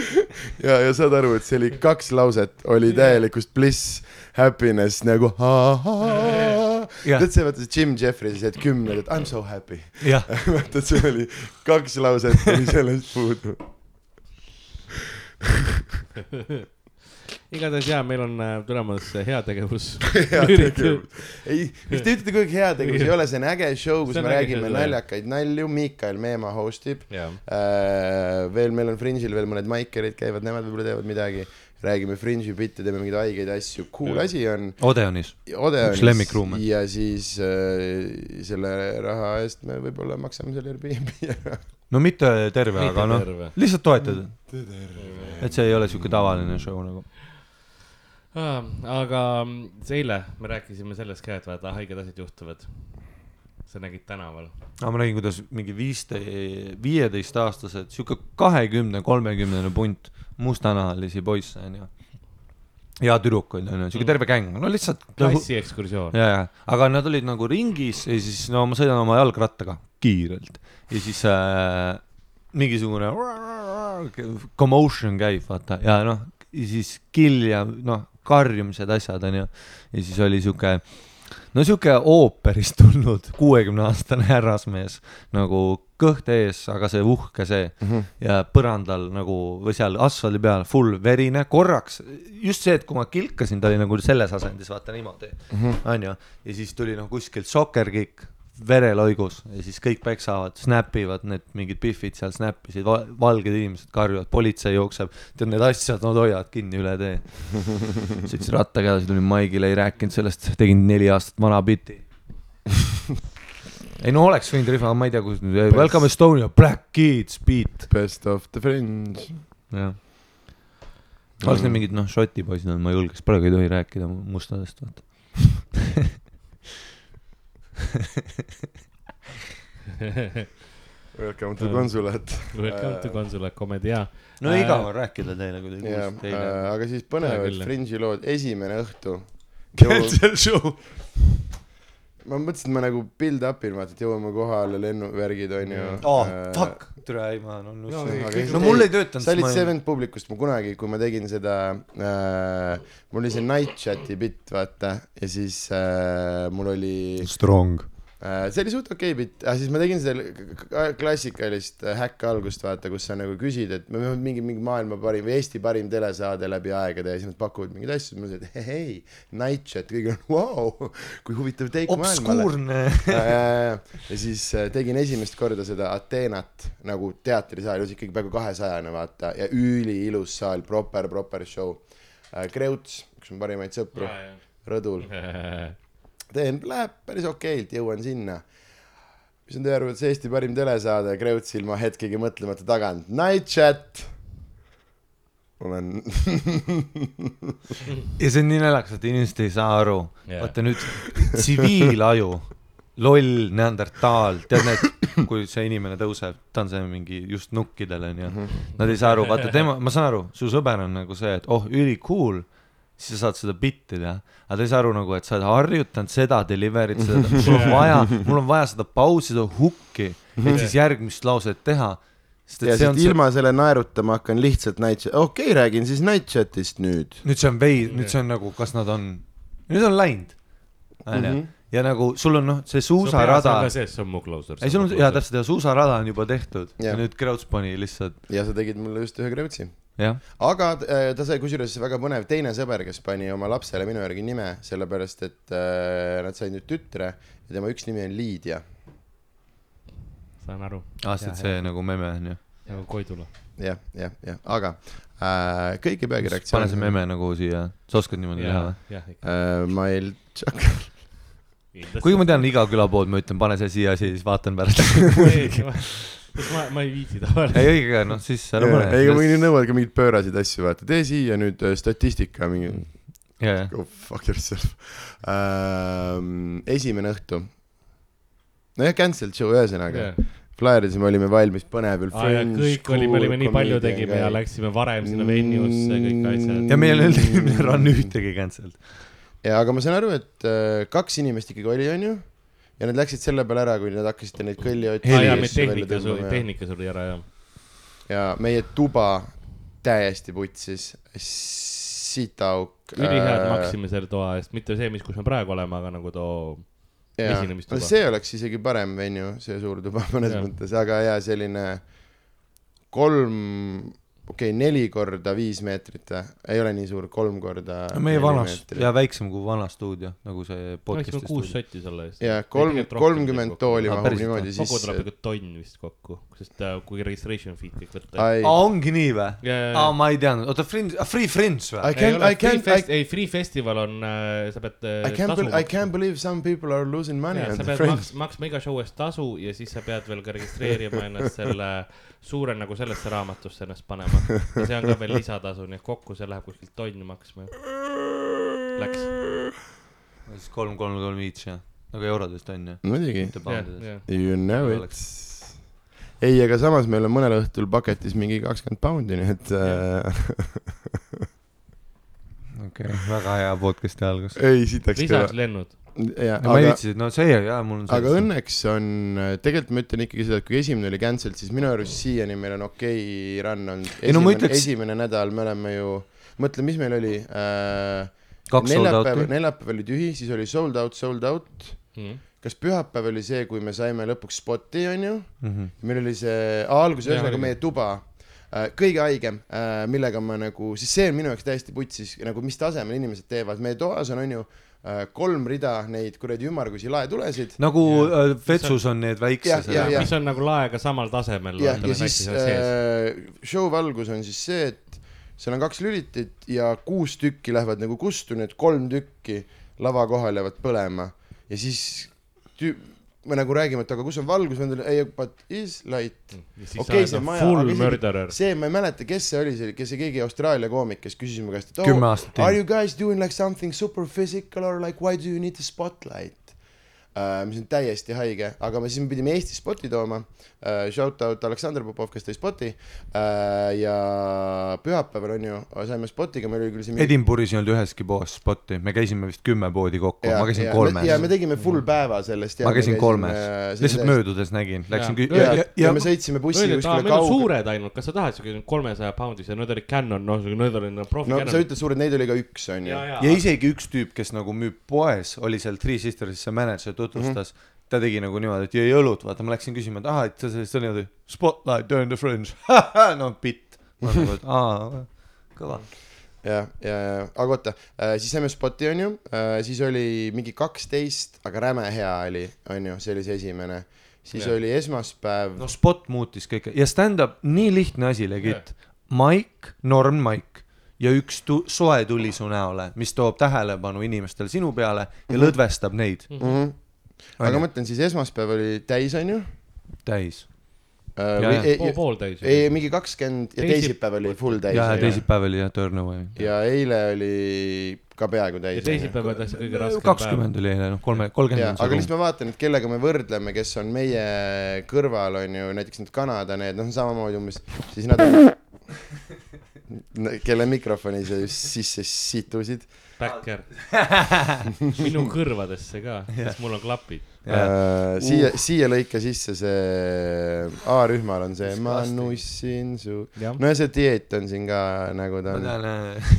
ja, ja saad aru, et see oli kaks lauset, oli täielikust bliss, happiness nagu Jah. tead see, vaata see Jim Jeffries, et kümned, et I m so happy. jah, vaata, see oli kaks lauset oli sellest puudu. igatahes jaa, meil on äh, tulemas heategevus. heategevus. ei, miks te ütlete kogu aeg heategevus, ei ole, see on äge show, kus me räägime naljakaid nalju, Miikael Meemaa host ib. Äh, veel meil on Fringe'il veel mõned maikerid käivad, nemad võib-olla teevad midagi. Räägime Fringe'i bitte, teeme mingeid haigeid asju, cool asi on. Odeonis. Odeonis Üks lemmikruume. ja siis äh, selle raha eest me võib-olla maksame selle Airbnb ära. no mitte terve, aga noh terve., lihtsalt toetada. et see ei ole siuke tavaline show nagu. Aa, aga see eile me rääkisime sellest ka, et vaata haiged asjad juhtuvad. Sa nägid tänaval. aga ma nägin, kuidas mingi viiste-, viieteistaastased, siuke kahekümne, kolmekümnene punt mustanahalisi poisse onju. ja tüdrukuid onju, siuke terve gäng, no lihtsalt. klassiekskursioon. ja, ja, aga nad olid nagu ringis ja siis no ma sõidan oma jalgrattaga kiirelt ja siis äh, mingisugune commotion käib, vaata, ja noh, ja siis kill ja noh, karjumised, asjad onju. ja siis oli siuke, no siuke ooperist tulnud kuuekümne aastane härrasmees nagu kõht ees, aga see uhke see. Ja põrandal nagu või seal asfaldi peal full verine, korraks. Just see, et kui ma kilkasin, ta oli nagu selles asendis, vaata niimoodi, onju, ja siis tuli noh kuskilt soccer kick, vereloigus ja siis kõik peksavad, snap ivad need mingid pihvid seal snappisid, valged inimesed karjuvad, politsei jookseb, tead need asjad, nad hoiavad kinni üle tee. sõitsin rattaga edasi, tulin Maigile, ei rääkinud sellest, tegin neli aastat vana biti. ei no oleks võinud rihma, ma ei tea, kus, Welcome Estonia, Black Kids beat, Best of the Fringe. jah. oleks need mingid noh, Šoti poisid olnud, ma ei julgeks, praegu ei tohi rääkida mustadest, vaata. Welcome to consulate. Welcome to Consular Comedy, jaa. no Äh, igav on rääkida teile, kui te jah, kuulsite eile. aga siis põnevad. Fringe'i lood, esimene õhtu. Cancel show. ma mõtlesin, et ma nagu build up'in, vaata, et jõuame kohale, lennuvärgid onju. oh, fuck, tere, ei ma olen No, no, no, kõik- no mul ei töötanud. sa olid Seventh publikust, ma kunagi, kui ma tegin seda äh,, mul oli see night chat'i bitt, vaata, ja siis äh, mul oli Strong. äh,, see oli suht okei okay bitt, siis ma tegin seda klassikalist äh, häkk algust, vaata, kus sa nagu küsid, et me peame mingi, mingi maailma parim või Eesti parim telesaade läbi aegade ja siis nad pakuvad mingeid asju, ma ütlesin, et hei, hei, night chat, kõigil on vau, kui huvitav teik maailmale. obskuurne. ja siis äh, tegin esimest korda seda Ateenat nagu teatrisaal, ikkagi peaaegu kahesajane vaata ja üliilus saal, proper, proper show. Kreuts, üks mu parimaid sõpru, rõdul, teen, läheb päris okeilt, jõuan sinna. mis on teie arvates Eesti parim telesaade, Kreuts ilma hetkegi mõtlemata tagant, Night Chat. olen ja see on nii naljakas, et inimesed ei saa aru Jaa. vaata nüüd tsiviilaju, loll, neandertaal, tead need, kui see inimene tõuseb, ta on see mingi just nukkidel onju, nad ei saa aru, vaata tema, ma saan aru, su sõber on nagu see, et oh, ülikool, siis sa saad seda bitti teha, aga ta ei saa aru nagu, et sa oled harjutanud seda delivery't, seda, mul on vaja, mul on vaja seda pausi, seda hukki, et siis järgmist lauset teha. sest ja et see on see, ilma selle naerutama hakkan lihtsalt Night Chat, okei okay,, räägin siis Night Chatist nüüd. nüüd see on vei-, nüüd see on nagu, kas nad on, nüüd on läinud, onju, ja nagu sul on noh, see suusarada see on mu closer. ei, sul on, jaa, täpselt, ja suusarada on juba tehtud ja, ja nüüd Kreuts pani lihtsalt, ja sa tegid mulle just ühe Kreutsi. Aga äh, ta sai kusjuures väga põnev teine sõber, kes pani oma lapsele minu järgi nime, sellepärast et äh, nad said nüüd tütre ja tema üks nimi on Liidia. saan aru. aastaid see nagu meme on ju. nagu Koidula. jah, jah, jah, aga äh, kõik ei peagi pane reaktsiooni see. meme nagu siia, sa oskad niimoodi teha või? äh, Mail Tšak, kuigi ma tean iga küla poolt, ma ütlen, pane see siia, siis vaatan pärast. ma, ma ei viitsi tavaliselt. ei õige, noh siis ära pane. ei, aga mõni nõuavad ka mingeid pööraseid asju, vaata, tee siia nüüd äh, statistika, mingi jaa, jaa. go fuck yourself ähm,. esimene õhtu. nojah, cancelled show ühesõnaga. Flyerisime, olime valmis, põnevil. aa ja kõik oli, me olime nii palju tegime ja läksime varem sinna venue'sse, kõik asjad. ja meil ei olnud run ühtegi cancelled. ja aga ma saan aru, et äh, kaks inimest ikkagi oli, onju. Ja nad läksid selle peale ära, kui nad hakkasid neid kõlli aa otsima. jaa, meil tehnika suri, tehnika suri ära jah. ja meie tuba täiesti putsis, sitaauk. ülihead maksime selle toa eest, mitte see, mis, kus me praegu oleme, aga nagu too esinemistuba. no see oleks isegi parem venue, see suur tuba mõnes Jah. mõttes, aga jaa, selline kolm, okei okay,, neli korda viis meetrit või, ei ole nii suur, kolm korda. meie vanas ja väiksem kui vana stuudio, nagu see podcast'i kuus stuudio. sotti selle eest. ja kolm, kolmkümmend tooli mahub päriselt niimoodi või? kokku tuleb sisse. ikka tonn vist kokku, sest äh, kui registration fee'd kõik võtta. ai, aa, ongi nii või? Aa, ma ei teadnud, oota, Fringe, Free I või? ei Free Festival on, sa pead äh, I can't, I can't believe some people are losing money ja, on sa the pead fringe maks,. maksma iga show eest tasu ja siis sa pead veel ka registreerima ennast selle suure nagu sellesse raamatusse ennast panema. ja see on ka veel lisatasu, nii et kokku see läheb kuskilt tonni maksma. Läks. siis kolm, kolm, kolm each jah, nagu eurodest on ju, muidugi, you know it. ei, aga samas meil on mõnel õhtul paketis mingi kakskümmend poundi, nii et äh, okei, väga hea podcast'i algus. ei sitaks lisaks lennud. Ja no ma ei aga, viitsi, no see jaa, mul on aga. õnneks on, tegelikult ma ütlen ikkagi seda, et kui esimene oli cancelled, siis minu arust siiani meil on okei okay run olnud. Ei no ütleks- esimene nädal me oleme ju, mõtle, mis meil oli äh,. neljapäev, neljapäev oli tühi, siis oli sold out, sold out. Mhm. kas pühapäev oli see, kui me saime lõpuks spoti, onju? Mhm. meil oli see, alguses ühesõnaga meie tuba äh, kõige haigem, millega ma nagu, siis see on minu jaoks täiesti putsis, nagu mis tasemel inimesed teevad, meie toas on onju äh, kolm rida neid kuradi ümmargusi laetulesid. nagu Jah. äh, vetsus on need Jah, väiksed mis on nagu laega samal tasemel. ja, ja siis äh, show valgus on siis see, et seal on kaks lülitit ja kuus tükki lähevad nagu kustu, need kolm tükki lava kohal jäävad põlema ja siis tü- me nagu räägime, et aga kus on valgus, vend oli ei, but is light. okei Okei, see maja, see, ma ei mäleta, kes see oli, see, kes see keegi Austraalia koomik, kes küsis mu käest, et oh, Are you guys doing like something super physical or like why do you need the spotlight? Mis on täiesti haige, aga me siis me pidime Eesti spoti tooma uh,. Shout out Aleksandr Popov, kes tõi spoti uh, ja pühapäeval on ju, saime spotiga, meil oli küll see Edinburgh'is ei olnud üheski poes spotti, me käisime vist kümme poodi kokku, ma käisin kolmes ja me. tegime full päeva sellest. ma käisin kolmes, lihtsalt. möödudes nägin, läksin ja, ja, ja, ja, ja ja me sõitsime bussi öeldi, et aa, kuskile on kaugele. suured ainult, kas sa tahad siuke kolmesaja poundis ja need olid Canon, noh, need olid no, profi no sa ütled suured, neid oli ka üks, onju ja, ja, ja isegi üks tüüp, kes nagu müüb poes, oli seal Three Sisters'is see mänedžer tutvustas mm, -hmm. ta tegi nagu niimoodi, et jõi õlut, vaata, ma läksin küsima, et ahah, et sa sellist, see oli niimoodi spotlight during the fringe, no bitt. ma nagu, et aa, kõva. ja, ja, ja, aga oota, siis saime spoti, onju, siis oli mingi kaksteist, aga räme hea oli, onju, see oli see esimene. siis ja. oli esmaspäev no spot muutis kõike ja stand-up, nii lihtne asi, legit. maik, norm maik ja üks tu-, soe tuli su näole, mis toob tähelepanu inimestel sinu peale ja Mhm. lõdvestab neid. mm. -hmm. Aga ma mõtlen, siis esmaspäev oli täis, onju. täis. Äh, Ja, ja. ei pool, pooltäis. ei, mingi kakskümmend ja Teisi- teisipäev oli full täis. ja, ja teisipäev oli jah, Turnovai. ja eile oli ka peaaegu täis. ja teisipäev oli täitsa kõige raskem päev. kakskümmend oli eile, noh, kolme, kolmkümmend aga lihtsalt ma vaatan, et kellega me võrdleme, kes on meie kõrval, on ju, näiteks need Kanada, need, noh, samamoodi umbes, siis nad on, kelle mikrofoni sa just sisse situsid Backer. minu kõrvadesse ka, sest mul on klapid. uh,. siia, siia lõika sisse see A-rühmal on see ma nussin su, no ja see dieet on siin ka nagu ta ma on, äh,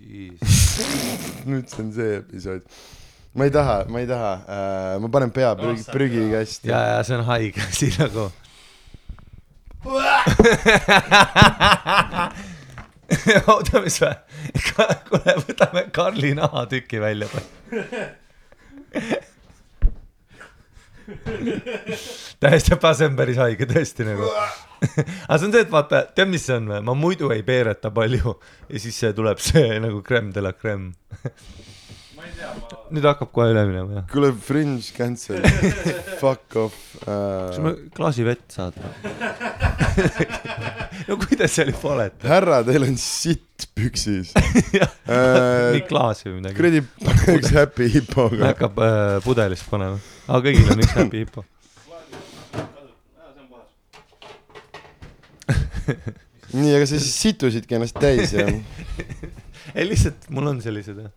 nüüd see on see episood. ma ei taha, ma ei taha uh,, ma panen pea prügi, prügikasti ja, ja see on haige asi nagu. oota, mis vä? kuule, võtame Karli nahatüki välja. täiesti see on päris haige tõesti nagu. aga see on see, et vaata, tead, mis see on või? ma muidu ei peereta palju ja siis see tuleb see nagu crème de la crème. Nüüd hakkab kohe üle minema jah. kuule, Fringe cancel, fuck off kas uh, ma. klaasi vett saad no kuidas seal juba oled? härra, teil on sitt püksis Jah. uh, nii. klaas või midagi? kuradi, pane üks Happy Hippoga. hakkab äh, pudelist panema. aga kõigil on üks Happy Hippo. nii, aga sa siis situsidki ennast täis ja ei lihtsalt mul on sellised jah.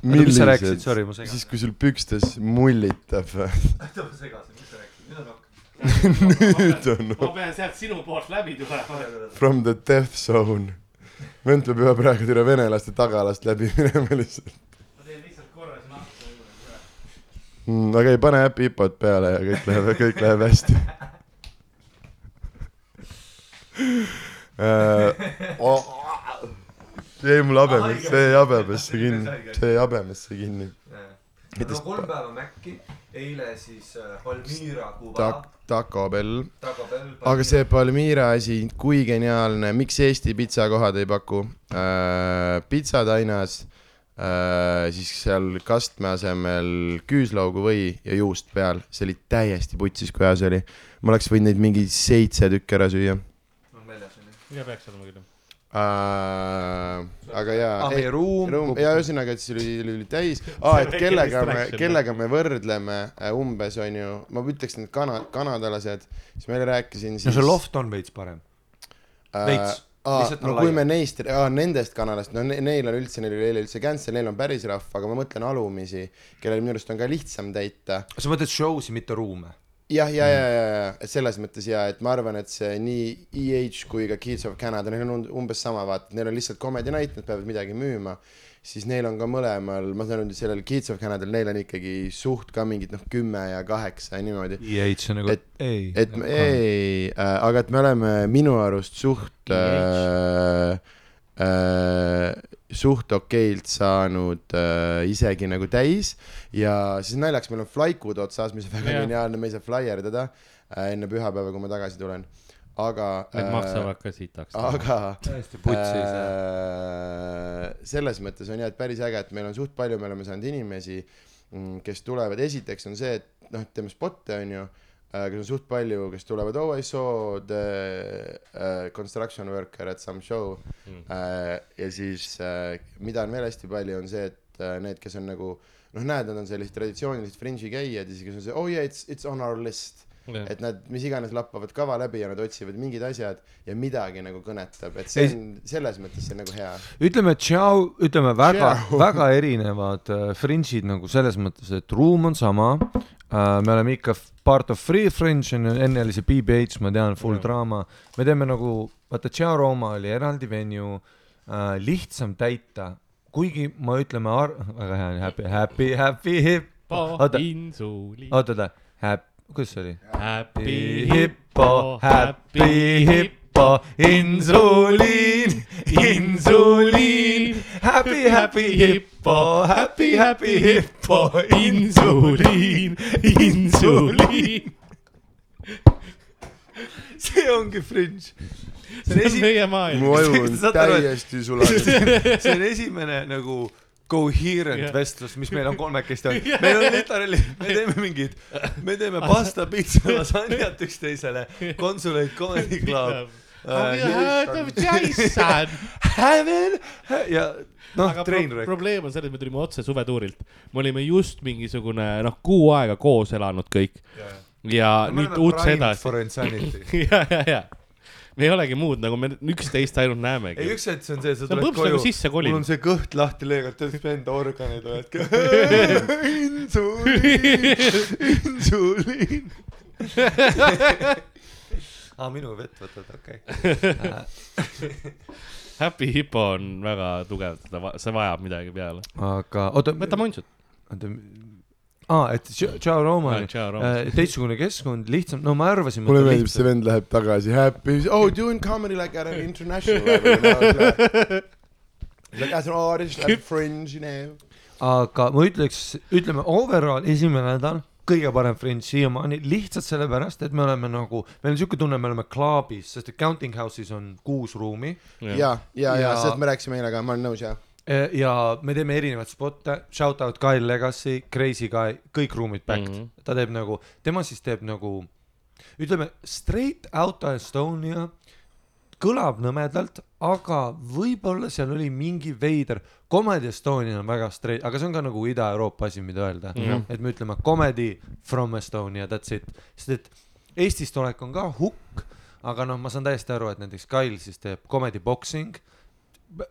oota, mis sa rääkisid, millised, sorry, ma segan. siis kui sul pükstes mullitab. oota, ma segasin, mis sa rääkisid, nüüd on rohkem. nüüd on ma pean sealt sinu poolt läbi tulema. from the death zone. vend peab juba praegu türa venelaste tagalast läbi minema lihtsalt ma teen lihtsalt korra siin ahju. mm,. aga ei pane Happy Hippot peale ja kõik läheb, kõik läheb hästi uh,. See jäi mul habemesse, see jäi habemesse kinni, see jäi habemesse kinni. no kolm päeva Maci, eile siis äh, Palmyra Kuba Tak-, Taco Bell. Taco Bell. aga see Palmyra asi, kui geniaalne, miks Eesti pitsakohad ei paku äh,? pitsad ainas äh,, siis seal kastme asemel küüslaugu või ja juust peal, see oli täiesti putsis, kui hea see oli. ma oleks võinud neid mingi seitse tükki ära süüa on väljas on ju. ja peaks olema küll. äh,. aga jaa aa, meie ruum. ruum ja ühesõnaga, et see oli, oli, täis ah,, et kellega me, kellega me võrdleme äh, umbes onju, ma ütleks need kana-, kanadalased, siis ma eile rääkisin no siis see loft on veits parem. veits. Aa, no on kui me neist, nendest kanalast, no ne- neil on üldse, neil oli eile üldse cancel, neil on päris rahv, aga ma mõtlen alumisi, kellel minu arust on ka lihtsam täita. sa mõtled show'si, mitte ruume? jah, ja, Mm. ja, ja, ja, et selles mõttes ja, et ma arvan, et see nii EH kui ka Kids of Canada, neil on umbes sama, vaata, neil on lihtsalt comedy night, nad peavad midagi müüma, siis neil on ka mõlemal, ma saan aru, sellel Kids of Canadal, neil on ikkagi suht ka mingid noh, kümme ja kaheksa ja niimoodi. EH on nagu Et-, ei. et ei äh,, aga et me oleme minu arust suht äh, äh, suht okeilt saanud äh, isegi nagu täis ja siis naljaks meil on Flykud otsas, mis on väga Jah. geniaalne, me ei saa flaierdada äh, enne pühapäeva, kui ma tagasi tulen. aga Need maksavad ka sitaks. aga täiesti putsis. äh, selles mõttes on jah, et päris äge, et meil on suht palju, me oleme saanud inimesi mm, kes tulevad, esiteks on see, et noh, teeme spot'e onju, kes on suht palju, kes tulevad, oh I saw the uh, construction worker at some show Mm. uh,. ja siis uh, mida on veel hästi palju, on see, et uh, need, kes on nagu noh, näed, nad on sellised traditsioonilised fringe'i käijad ja siis, kes on see oh yeah it's, it's on our list et nad mis iganes lappavad kava läbi ja nad otsivad mingid asjad ja midagi nagu kõnetab, et see on selles mõttes see on nagu hea. ütleme, tšau, ütleme väga väga erinevad äh, fringe'id nagu selles mõttes, et ruum on sama äh,. me oleme ikka part of free fringe on ju, enne oli see BBH, ma tean, full Jah. draama. me teeme nagu, vaata, Tšau Roma oli eraldi venue äh,, lihtsam täita, kuigi ma ütleme väga hea, happy, happy, happy hippo, oota, oota, oota, happy, kuidas see oli? Happy hippo, happy hippo, insuliin, insuliin, happy, happy hippo, happy, happy hippo, insuliin, insuliin. see ongi fringe. see on meie maailm. mu aju on täiesti sulanud. see on esimene nagu coherent Jah. vestlus, mis meil on kolmekesti olnud. meil on literaali, me teeme mingid, me teeme pasta, pitsa, lasanjat üksteisele, Consulate Comedy Club. Have you heard of Jason? Heaven ja noh treener. probleem on selles, et me tulime otse suvetuurilt. me olime just mingisugune noh, kuu aega koos elanud kõik ja nüüd uudse edasi. Ja, ja, ja me ei olegi muud nagu me üksteist ainult näemegi ei, üks hetk see on see, sa tuled koju nagu, sisse mul on. see kõht lahti lõigatud, siis enda organid oled insuliin, insuliin. aa, minu vett võtad, okei. Happy Hippo on väga tugev, ta see vajab midagi peale. aga oota, võta muntsut. oota, aa, et Tšau Roma oli Ciao, Roomas. äh, teistsugune keskkond, lihtsam, no ma arvasin. mulle meeldib, see vend läheb tagasi happy, oh doing comedy like at an international level like, like as an artist at fringe you know. aga ma ütleks, ütleme overall esimene nädal, kõige parem fringe siiamaani, lihtsalt sellepärast, et me oleme nagu, meil on siuke tunne, me oleme klaabis, sest et Counting House'is on kuus ruumi ja, ja, ja Ja- sellest me rääkisime eile ka, ma olen nõus jah. E, ja me teeme erinevaid spotte, shout out Kyle Legacy, Crazy Guy, kõik ruumid backed mm. -hmm. ta teeb nagu, tema siis teeb nagu ütleme, Straight Outta Estonia kõlab nõmedalt, aga võib-olla seal oli mingi veider, Comedy Estonia on väga straight, aga see on ka nagu Ida-Euroopa asi, mida öelda mm. -hmm. et me ütleme comedy from Estonia, that's it, sest et Eestist olek on ka hukk, aga noh, ma saan täiesti aru, et näiteks Kyle siis teeb comedy boxing,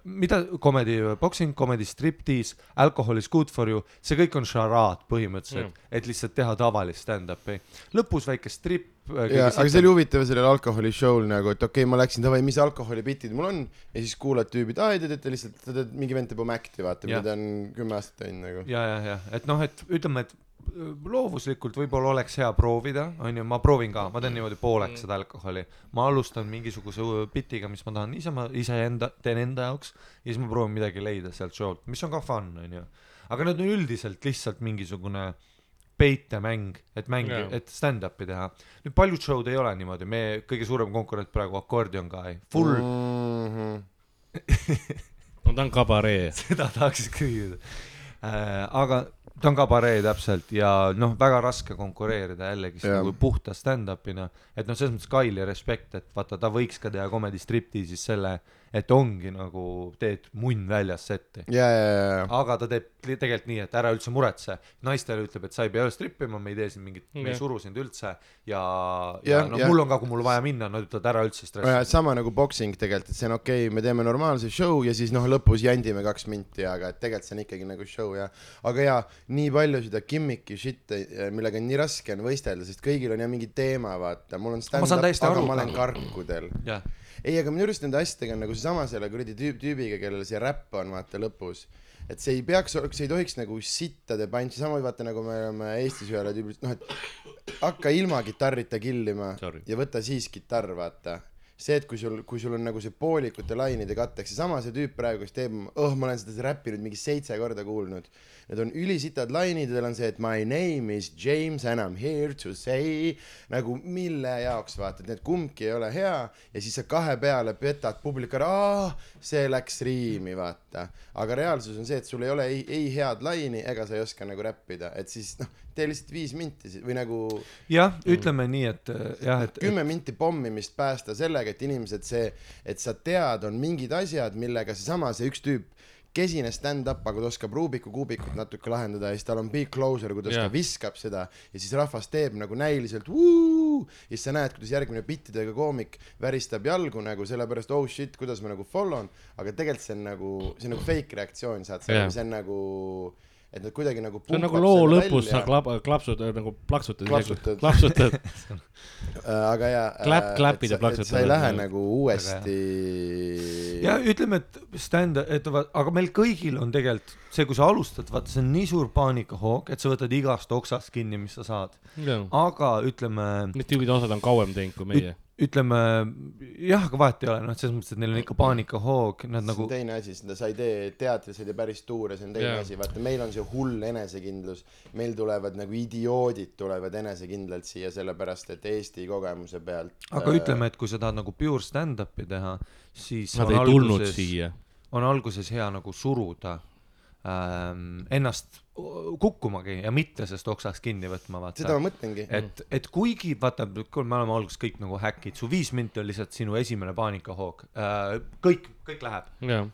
mida comedy boxing, comedy striptease, alcohol is good for you, see kõik on šaraad põhimõtteliselt mm., et lihtsalt teha tavalist stand-up'i. lõpus väike strip. ja, aga see oli huvitav sellel alkoholi show'l nagu, et okei okay,, ma läksin davai, mis alkoholipitid mul on ja siis kuulad tüübid, aa ei te teete lihtsalt, te teete mingi vend teeb oma act'i vaata, mida ta on kümme aastat teinud nagu. ja, ja, ja, et noh, et ütleme, et loovuslikult võib-olla oleks hea proovida, onju, ma proovin ka, ma teen niimoodi pooleks seda alkoholi. ma alustan mingisuguse bitiga, mis ma tahan ise, ma iseenda, teen enda jaoks ja siis ma proovin midagi leida sealt show'lt, mis on ka fun, onju. aga need on üldiselt lihtsalt mingisugune peitemäng, et mängi Jaa., et stand-up'i teha. nüüd paljud show'd ei ole niimoodi, meie kõige suurem konkurent praegu Accordion Guy, full mm. -hmm. no ta on kabaree. seda tahaks küsida äh,. aga ta on kabaree täpselt. Ja noh, väga raske konkureerida jällegi nagu puhta stand-up'ina, et noh, selles mõttes Kaili respekt, et vaata, ta võiks ka teha comedy striptease'is selle, et ongi nagu teed munn väljas setti. ja, ja, ja, ja, aga ta teeb li- tegelikult nii, et ära üldse muretse, naistele ütleb, et sa ei pea öös strippima, me ei tee siin mingit okay., me ei suru sind üldse ja, ja no mul on ka, kui mul vaja minna, nad ütlevad ära üldse ja stressi. sama nagu boksing tegelikult, et see on okei okay,, me teeme normaalse show ja siis noh, lõpus jandime kaks minti, aga et tegelikult see on ikkagi nagu show ja, aga jaa, nii palju seda gimmick'i shit'i, millega on nii raske on võistelda, sest kõigil on jah mingi teema, vaata, mul on stand-up, aga aru ma olen karkudel. jah, ei, aga minu arust nende asjadega on nagu seesama selle kuradi tüüp, tüübiga, kellel see räpp on vaata lõpus. et see ei peaks, see ei tohiks nagu sittade punch'i, sama vaata nagu me oleme Eestis ühele tüübile, noh et hakka ilma kitarrita killima Sorry. ja võta siis kitarr, vaata. see, et kui sul, kui sul on nagu see poolikute lainide katteks, seesama see tüüp praegu, kes teeb, oh, ma olen seda räppi nüüd mingi seitse korda kuulnud. Need on ülisitad lainid, tal on see, et my name is James and I m here to say nagu mille jaoks vaata, et need kumbki ei ole hea ja siis sa kahe peale petad publiku ära, see läks riimi vaata. aga reaalsus on see, et sul ei ole ei, ei head laini ega sa ei oska nagu räppida, et siis noh, tee lihtsalt viis minti või nagu jah, ütleme nii, et äh, jah, et, kümme minti pommimist päästa sellega, et inimesed see, et sa tead, on mingid asjad, millega seesama, see üks tüüp, kesine stand-up, aga ta oskab Rubiku kuubikut natuke lahendada ja siis tal on big closer, kuidas yeah. ta viskab seda ja siis rahvas teeb nagu näiliselt vuu ja siis sa näed, kuidas järgmine bittidega koomik väristab jalgu nagu sellepärast oh shit, kuidas ma nagu follow n, aga tegelikult see on nagu, see on nagu fake reaktsioon, saad sa yeah., see on nagu, et nad kuidagi nagu see on nagu loo lõpus sa välja. klap-, klapsud nagu plaksutad. Klapsutad. klapsutad. Äh, aga jaa. Clap- clap'id ja plaksud sa ei lähe tulevad. nagu uuesti. ja ütleme, et stand, et va- aga meil kõigil on tegelikult see, kui sa alustad, vaata, see on nii suur paanikahoog, et sa võtad igast oksast kinni, mis sa saad. aga ütleme, Need tüübid osad on kauem teinud kui meie. Ütleme jah, aga vahet ei ole, noh, selles mõttes, et neil on ikka paanikahoog, nad see nagu on teine asi, seda sa ei tee teatris, sa ei tee päris tuure, see on teine yeah. asi, vaata meil on see hull enesekindlus, meil tulevad nagu idioodid tulevad enesekindlalt siia, sellepärast et Eesti kogemuse pealt. aga ütleme, et kui sa tahad nagu pure stand-up'i teha, siis Nad on ei tulnud alguses, siia. on alguses hea nagu suruda ähm, ennast kukkumagi ja mitte sellest oksast kinni võtma, vaata. seda ma mõtlengi. et, et kuigi vaata, kui me oleme alguses kõik nagu häkid, su viis minti on lihtsalt sinu esimene paanikahoog äh,, kõik, kõik läheb.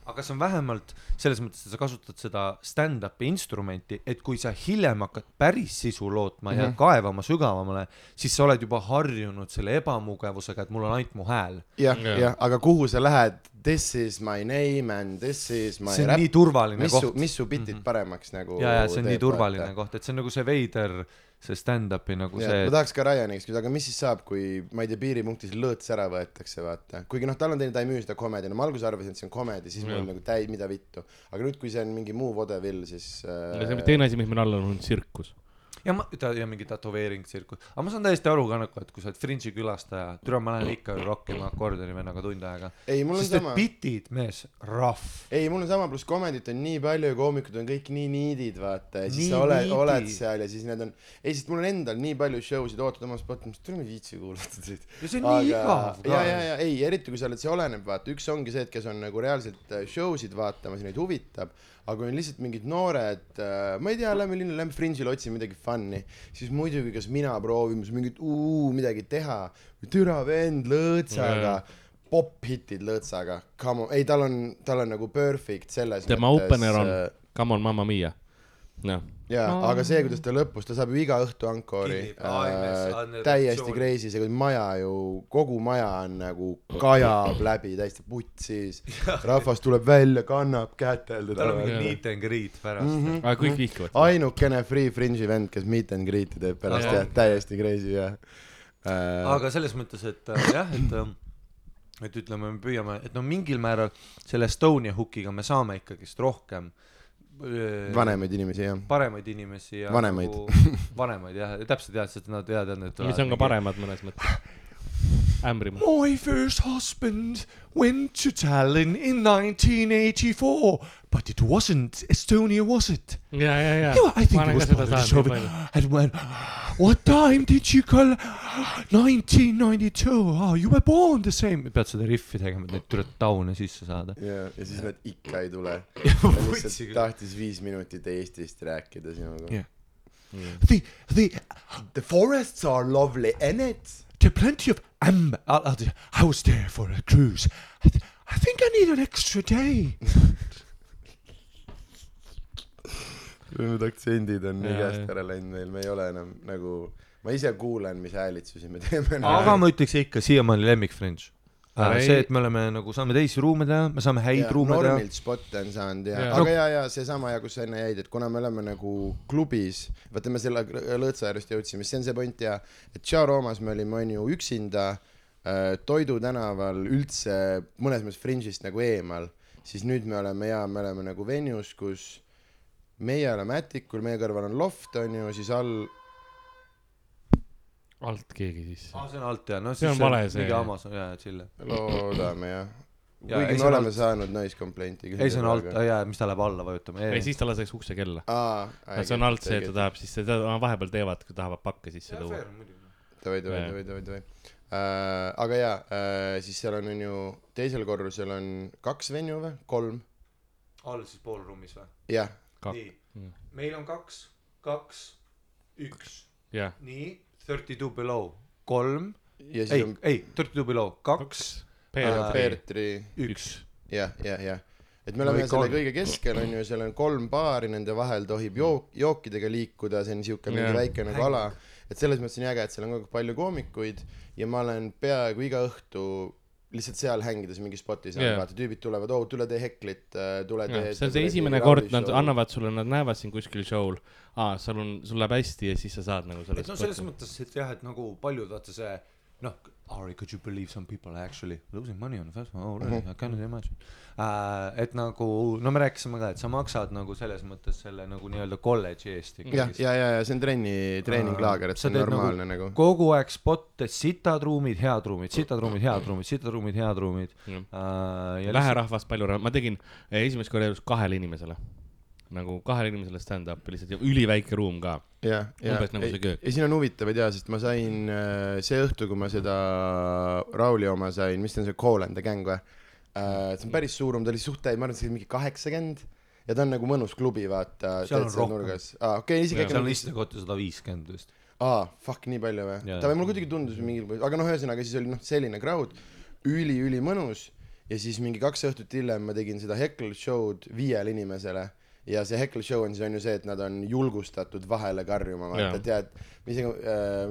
aga see on vähemalt selles mõttes, et sa kasutad seda stand-up'i instrumenti, et kui sa hiljem hakkad päris sisu lootma mm -hmm. ja kaevama sügavamale, siis sa oled juba harjunud selle ebamugavusega, et mul on ainult mu hääl. jah, jah, aga kuhu sa lähed, this is my name and this is my see on rap nii, turvaline mis su, koht. mis su bitid mm -hmm. paremaks nagu ja, ja see on nii teeb, turvaline vaata. koht, et see on nagu see veider, see stand-up'i nagu ja, see ma, tahaks ka Ryan'i käest küsida, aga mis siis saab, kui ma ei tea, piiripunktis lõõts ära võetakse, vaata. kuigi noh, tal on teinud, ta ei müü seda comedy, no ma alguses arvasin, et see on comedy, siis mul nagu täi-, mida vittu. aga nüüd, kui see on mingi muu vaudeville, siis äh, teine asi, mis meil all on, on tsirkus. Ja ma, ta ja mingi tätoveering tsirkus, aga ma saan täiesti aru ka nagu, et kui sa oled Fringe'i külastaja, türa ma lähen ikka rokkima akordioni vennaga tund aega. ei, mul on sest et bitid, mees, rough. ei, mul on sama, pluss comedy't on nii palju ja koomikud on kõik nii niidid, vaata, ja siis Nii sa oled, oled seal ja siis need on, ei, sest mul on endal nii palju show sid oodatud oma spot, ma ei viitsi kuulata teid. ja see on nii igav ja, ja, ka. ja ei, eriti kui sa oled, see oleneb, vaata, üks ongi see, et kes on nagu reaalselt äh, show sid vaatamas ja neid huvitab, aga kui on lihtsalt mingid noored äh,, ma ei tea, lähme linna, lähme Fringe'ile otsime midagi fun'i, siis muidugi, kas mina proovin siis mingit uu midagi teha, türa vend lõõtsaga Jaa. pop-hitid lõõtsaga, come on, ei, tal on, tal on nagu perfect selles tema opener on äh, Come on mamma mia. noh, jaa, aga see, kuidas ta lõpus, ta saab ju iga õhtu mees, äh, täiesti crazy, see maja ju, kogu maja on nagu kajab läbi täiesti putsis, rahvas tuleb välja, kannab kätel tal on teda. mingi meet and greet pärast mm. -hmm. aga kõik vihkavad. ainukene Free Fringe'i vend, kes meet and greet'i teeb pärast jah, täiesti crazy jah äh,. aga selles mõttes, et äh, jah, et äh, et ütleme, me püüame, et no mingil määral selle Estonia hookiga me saame ikkagist rohkem äh, vanemaid inimesi jah. paremaid inimesi ja Vanemaid. nagu, vanemaid jah, täpselt jah, sest nad teavad, et mis on ka paremad mõnes mõttes. ämbrimaa. My first husband went to Tallinn in 1984, but it wasn't Estonia, was it? ja, ja, ja Yeah, I think it was Polish saanud nii Soviet. And when, what time did you call 1992? Oh, you were born the same. pead seda riffi tegema, et neid tuleb taune sisse saada. ja, ja siis nad ikka ei tule. Ja ta võtsi lihtsalt küll. tahtis viis minutit Eestist rääkida sinuga Jah. The, the, The forests are lovely in it. there are plenty of am- uh, uh, I was there for a cruise. I, th- I think I need an extra day. Need aktsendid on nii käest ära läinud meil, me ei ole enam nagu, ma ise kuulen, mis häälitsusi me teeme. aga ma ütleks ikka siiamaani lemmik Fringe. Aga ei- see, et me oleme nagu saame teisi ruume teha, me saame häid ruume teha. normilt spotte on saanud ja, ja., aga ja, ja seesama ja kus sa enne jäid, et kuna me oleme nagu klubis, vaata me selle Lõõtsa äärest jõudsime, siis see on see point ja, et Tšao Roomas me olime onju üksinda äh, Toidu tänaval üldse mõnes mõttes Fringe'ist nagu eemal, siis nüüd me oleme ja me oleme nagu venues, kus meie oleme Ätikul, meie kõrval on loft onju, siis all alt keegi sisse. aa, see on alt jah, noh See on vale see. mingi Amazon jaa, chill. loodame jah. Ei, kuigi me on oleme alt. saanud noise complaint'i. ei, see on alt, jaa, mis ta läheb alla vajutama. ei, siis ta laseks ukse kella. aa, see on alt see, et ta tahab siis, seda vahepeal teevad, kui tahavad pakke sisse tuua. davai, davai, davai, davai, davai. aga jaa äh,, siis seal on, on ju, teisel korrusel on kaks venue või, kolm, all siis poolruumis või? jah, nii. Mm., meil on kaks, kaks, üks, jah, nii, thirty two below, kolm, ja ei on, ei, thirty two below, kaks, Peetri, üks. jah, jah, jah. et me No oleme ikka selle on. kõige keskel, on ju, seal on kolm baari, nende vahel tohib jook, jookidega liikuda, see on siuke mingi Jaa. väike nagu ala. et selles mõttes on äge, et seal on kogu aeg palju koomikuid. Ja ma olen peaaegu iga õhtu lihtsalt seal hängides mingi spotis yeah., vaata tüübid tulevad, oo tule tee heklit, tule tee. see on see esimene kord, nad. annavad sulle, nad näevad sind kuskil show'l, aa, sul on, sul läheb hästi ja siis sa saad nagu et sellest noh, selles mõttes, et jah, et nagu paljud vaata see noh, Ari, could you believe some people are actually losing money on the festival oh, really?, I cannot imagine uh,. et nagu, no me rääkisime ka, et sa maksad nagu selles mõttes selle nagu nii-öelda kolledži eest jah, ja, ja, ja see on trenni, treeninglaager, et Sa see on teed normaalne nagu, nagu.. kogu aeg spot'e, sitad ruumid, head ruumid, sitad ruumid, head ruumid, sitad ruumid, head ruumid Jah. uh,. ja vähe rahvast, palju rahvast, ma tegin eh, esimest korda elus kahele inimesele. Nagu kahele inimesele stand-up'i lihtsalt ja üliväike ruum ka. jah, ja, Umbes nagu köök. ja siin on huvitavaid jaa, sest ma sain äh, see õhtu, kui ma seda Rauli oma sain, mis ta on see Call and the Gang või äh,? see on päris suur ruum, ta oli suht täis, ma arvan, et see oli mingi kaheksakümmend ja ta on nagu mõnus klubi, vaata. Seal on rohkem. aa, okei, isegi Jaa, äkki seal on nagu istekohta sada viiskümmend vist. aa, fuck, nii palju või ta või mulle kuidagi tundus mingil põhjusel, aga noh, ühesõnaga siis oli noh, selline crowd, üli-ülimõnus ja siis mingi kaks õhtut hiljem ma tegin seda heckle show'd viiele inimesele ja see heckle show on siis on ju see, et nad on julgustatud vahele karjuma, vaata tead, mis äh,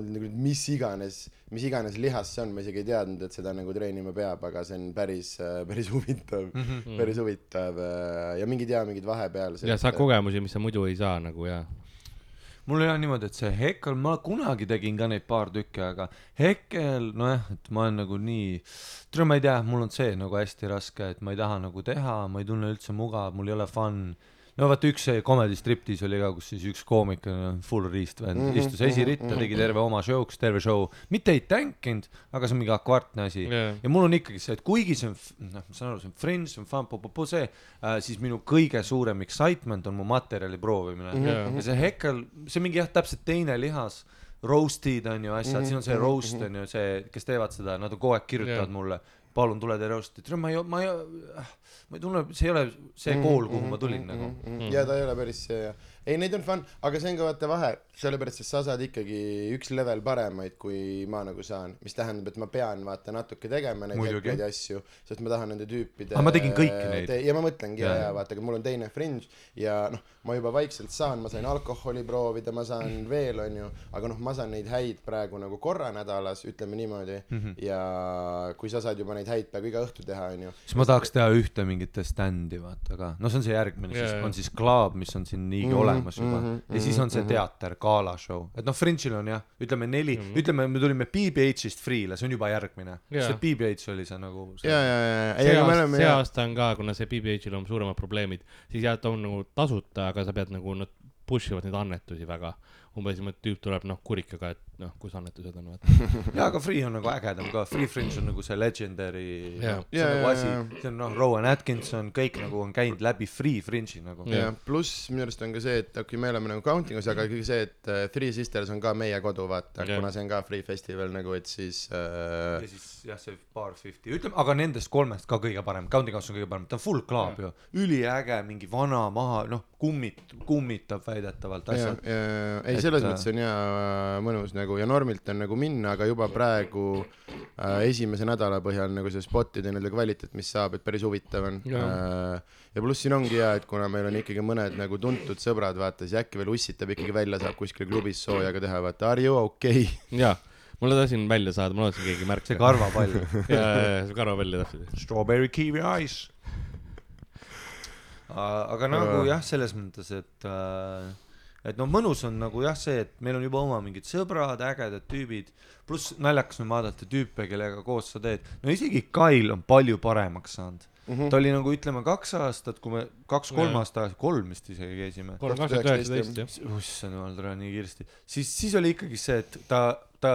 nagu mis iganes, mis iganes lihas see on, ma isegi ei teadnud, et seda nagu treenima peab, aga see on päris äh,, päris huvitav mm, -hmm. päris huvitav äh, ja mingid jaa, mingid vahepealsed. ja saad kogemusi, mis sa muidu ei saa nagu ja. mul oli jah niimoodi, et see Hekkel, ma kunagi tegin ka neid paar tükki, aga Hekkel, nojah, et ma olen nagu nii, tead ma ei tea, mul on see nagu hästi raske, et ma ei taha nagu teha, ma ei tunne üldse mugav, mul ei ole fun. No vaata üks see comedy striptease oli ka, kus siis üks koomik, full riistvend mm, Mhm, -hmm, istus esiritta mm, -hmm. tegi terve oma show'ks, terve show, mitte ei tänkinud, aga see on mingi akvaartne asi Jaa. ja mul on ikkagi see, et kuigi see on, noh, ma saan aru, see on fringe, see on fun, see äh,, siis minu kõige suurem excitement on mu materjali proovimine mm. -hmm. ja see Hekkel, see on mingi jah, täpselt teine lihas, roast'id on ju asjad mm, -hmm. siin on see roast on ju see, kes teevad seda, nad kogu aeg kirjutavad Jaa. mulle, palun tule roast'i, tead ma ei, ma ei, ma ei tunne, see ei ole see kool, kuhu ma tulin nagu. mm.. ja ta ei ole päris see jah. ei, neid on fun, aga see on ka vaata vahe, sellepärast et sa saad ikkagi üks level paremaid, kui ma nagu saan, mis tähendab, et ma pean vaata natuke tegema neid hetkeid ja asju, sest ma tahan nende tüüpide Aga ma tegin kõiki neid. ja ma mõtlengi ja, ja vaata, aga mul on teine fringe ja noh, ma juba vaikselt saan, ma sain alkoholi proovida, ma saan veel, onju, aga noh, ma saan neid häid praegu nagu korra nädalas, ütleme niimoodi. Mm, Mhm. -hmm. ja kui sa saad juba neid häid peaaegu iga õhtu teha, onju. siis ma tahaks teha ühte mingit stand'i vaata ka, no see on see järgmine Jaa, siis. on siis Club, mis on siin niigi Mhm, olemas juba. mhm, ja siis on see teater, galashow, et noh, Fringe'il on jah, ütleme neli, ütleme, me tulime BBH-ist Free'le, see on juba järgmine, Jaa. sest BBH oli see nagu see? Ja, ja, ja, see aga me aasta, oleme see aasta on ka, kuna see BBH-il on suuremad probleemid, siis jah, ta on nagu tasuta, aga sa pead nagu, nad push ivad neid annetusi väga. Umbes niimoodi tüüp tuleb noh kurikaga, et noh, kus annetused on, vaata. jaa, aga Free on nagu ägedam ka, Free Fringe on nagu see legendary Jaa. noh, see on Jaa, nagu asi jaa., see on noh, Rowan Atkinson, kõik nagu on käinud läbi Free Fringe'i nagu. ja pluss minu arust on ka see, et okei okay,, me oleme nagu counting us, aga ikkagi see, et äh, Three Sisters on ka meie kodu, vaata Jah. kuna see on ka free festival nagu, et siis äh, ja siis jah, see Bar Fifty, ütleme, aga nendest kolmest ka kõige parem, Counting House on kõige parem, ta on full club ju, üliäge, mingi vana maha, noh, kummit-, kummitab väidetavalt ja, asjad. ja, ei Et, selles äh, mõttes on jaa mõnus nagu ja normilt on nagu minna, aga juba praegu äh, esimese nädala põhjal nagu see spotide nii-öelda kvaliteet, mis saab, et päris huvitav on. Äh, ja pluss siin ongi hea, et kuna meil on ikkagi mõned nagu tuntud sõbrad, vaata siis äkki veel ussitab ikkagi välja, saab kuskil klubis sooja ka teha, vaata are you okei okay?? jaa, ma tahtsin välja saada, ma lootsin keegi märkas. see karvapall, jaa, jaa, see karvapall täpselt. strawberry kiwi ice. aga nagu jah, selles mõttes, et äh, et noh, mõnus on nagu jah, see, et meil on juba oma mingid sõbrad, ägedad tüübid, pluss naljakas on vaadata tüüpe, kellega koos sa teed, no isegi Kail on palju paremaks saanud. Mhm. ta oli nagu ütleme kaks aastat, kui me kaks-kolm aastat, kolm vist isegi käisime. kolm, kakskümmend üheksateist jah. issand jumal, tule nii kiiresti, siis, siis oli ikkagi see, et ta, ta,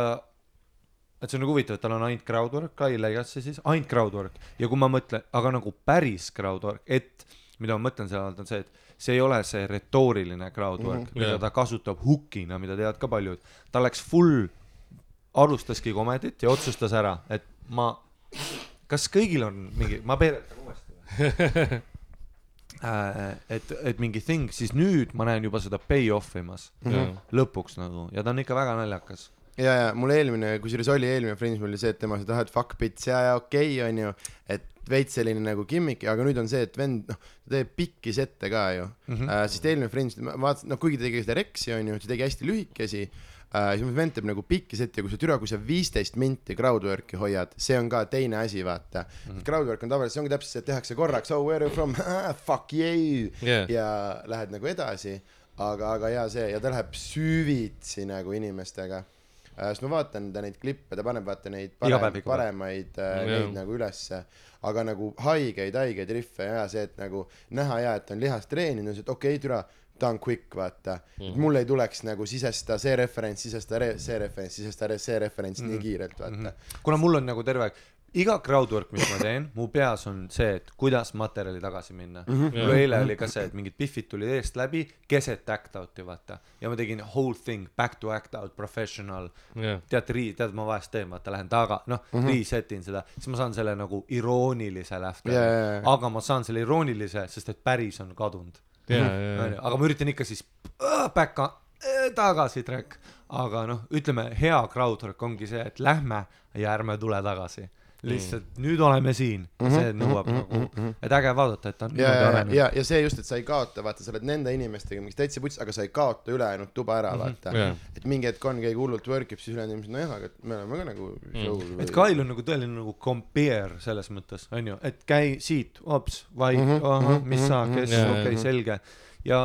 et see on nagu huvitav, et tal on ainult crowdwork, Kai Legacy siis, ainult crowdwork ja kui ma mõtlen, aga nagu päris crowdwork, et mida ma mõtlen selle all on see, et see ei ole see retooriline crowdwork mm, -hmm. mida Jaa. ta kasutab hook'ina, mida teevad ka paljud, ta läks full, alustaski komedit ja otsustas ära, et ma, kas kõigil on mingi, ma peegeldan uuesti või? Äh, et, et mingi thing, siis nüüd ma näen juba seda pay-off imas Mhm. lõpuks nagu ja ta on ikka väga naljakas. ja, ja mul eelmine, kusjuures oli eelmine Friends mul oli see, et tema ütles, et ah, et fuck bits ja, ja okei okay, onju, et veits selline nagu gimmick, aga nüüd on see, et vend, noh, ta teeb pikki sette ka ju mm. -hmm. Uh, sest eelmine Friends, ma vaatasin, noh, kuigi ta tegi seda Rexi onju, ta tegi hästi lühikesi uh,, siis vend teeb nagu pikki sette ja kui sa türa, kui sa viisteist minti crowdwork'i hoiad, see on ka teine asi, vaata mm. -hmm. Crowdwork on tavaliselt, see ongi täpselt see, et tehakse korraks, oh where are you from fuck you Yeah. ja lähed nagu edasi, aga, aga ja see ja ta läheb süvitsi nagu inimestega äh,. siis ma vaatan ta neid klippe, ta paneb vaata neid parem, paremaid äh, Jah. neid nagu ülesse, aga nagu haigeid, haigeid rihve ja see, et nagu näha ja, et on lihast treeninud, et okei okay,, türa, ta on quick, vaata mm.. et mul ei tuleks nagu sisestada see referents, sisestada re see referents, sisestada see referents mm. nii kiirelt, vaata mm. kuna mul on nagu terve aeg, iga crowdwork, mis ma teen, mu peas on see, et kuidas materjali tagasi minna mm. -hmm. mul eile oli ka see, et mingid Biffid tulid eest läbi keset act out'i vaata ja ma tegin whole thing back to act out professional jah, tead, ri-, tead, ma vahest teen, vaata, lähen taga, noh mm -hmm., reset in seda, siis ma saan selle nagu iroonilise lähte Jaa, jaa, jaa. aga ma saan selle iroonilise, sest et päris on kadunud. ja, ja, onju, aga ma üritan ikka siis äh, back a- äh, tagasi track, aga noh, ütleme hea crowdwork ongi see, et lähme ja ärme tule tagasi. Lihtsalt mm. nüüd oleme siin mm, -hmm. see nõuab mm -hmm. nagu, et äge vaadata, et ta on ja, niimoodi arenenud. ja, ja see just, et sa ei kaota, vaata, sa oled nende inimestega mingis täitsa putsis, aga sa ei kaota ülejäänud tuba ära, vaata Jah. et mingi hetk on, keegi hullult work ib, siis ülejäänud inimesed, nojah, aga me oleme ka nagu show'l et Kail on nagu tõeline nagu compare selles mõttes, onju, et käi siit, hops, vaid mm, -hmm, ahah, mis sa, kes, Jaa, okei, jaa. selge. ja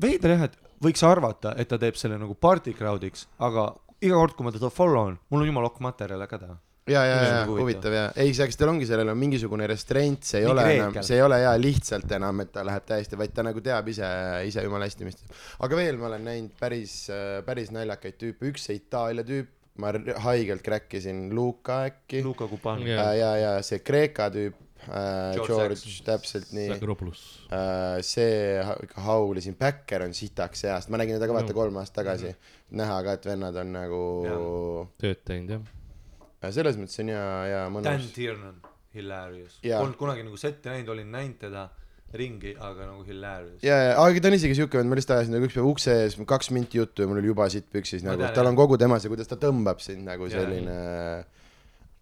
veider jah, et võiks arvata, et ta teeb selle nagu party crowd'iks, aga iga kord, kui ma teda follow n, mul on jumala ok materjale ka teha. ja, ja, ja huvitav ja, ei, eks tal ongi sellel on mingisugune restraint, see ei Mingi ole enam, reegel. see ei ole ja lihtsalt enam, et ta läheb täiesti, vaid ta nagu teab ise, ise jumala hästi, mis aga veel ma olen näinud päris, päris naljakaid tüüpe, üks see Itaalia tüüp, ma haigelt crack isin, Luka äkki. Luka Kupan Jaa. ja, ja, ja see Kreeka tüüp äh,, George George, täpselt nii. Uh, see ikka haulisin, Backer on sitaks heast, ma nägin teda ka vaata No. kolm aastat tagasi mm. -hmm. näha ka, et vennad on nagu, tööd teinud jah. Selles mõttes on hea, hea Dan mõnus. Tiernan, hilarious. Polnud kunagi nagu setti näinud, olin näinud teda ringi, aga nagu hilarious. ja, ja, aga ta on isegi siuke vend, ma lihtsalt ajasin nagu ükspäev ukse ees kaks minti juttu ja mul oli juba sitt püksis nagu tal on kogu tema see, kuidas ta tõmbab sind nagu selline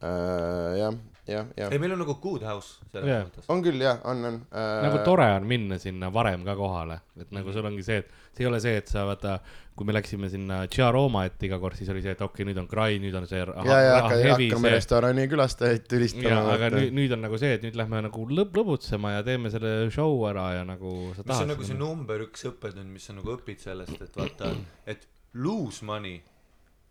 uh, jah, jah, jah ei, meil on nagu good house selles Jaa. mõttes. on küll jah, on, on uh, nagu tore on minna sinna varem ka kohale, et nagu sul ongi see, et see ei ole see, et sa vaata, kui me läksime sinna Gia Roma ette iga kord, siis oli see, et okei okay,, nüüd on Grai, nüüd on see ja, ja hakkame see. restorani külastajaid ja, tülistama aga nüüd, nüüd on nagu see, et nüüd lähme nagu lõb-, lõbutsema ja teeme selle show ära ja nagu sa mis tahad. on nagu see number üks õppetund, mis sa nagu õpid sellest, et vaata, et lose money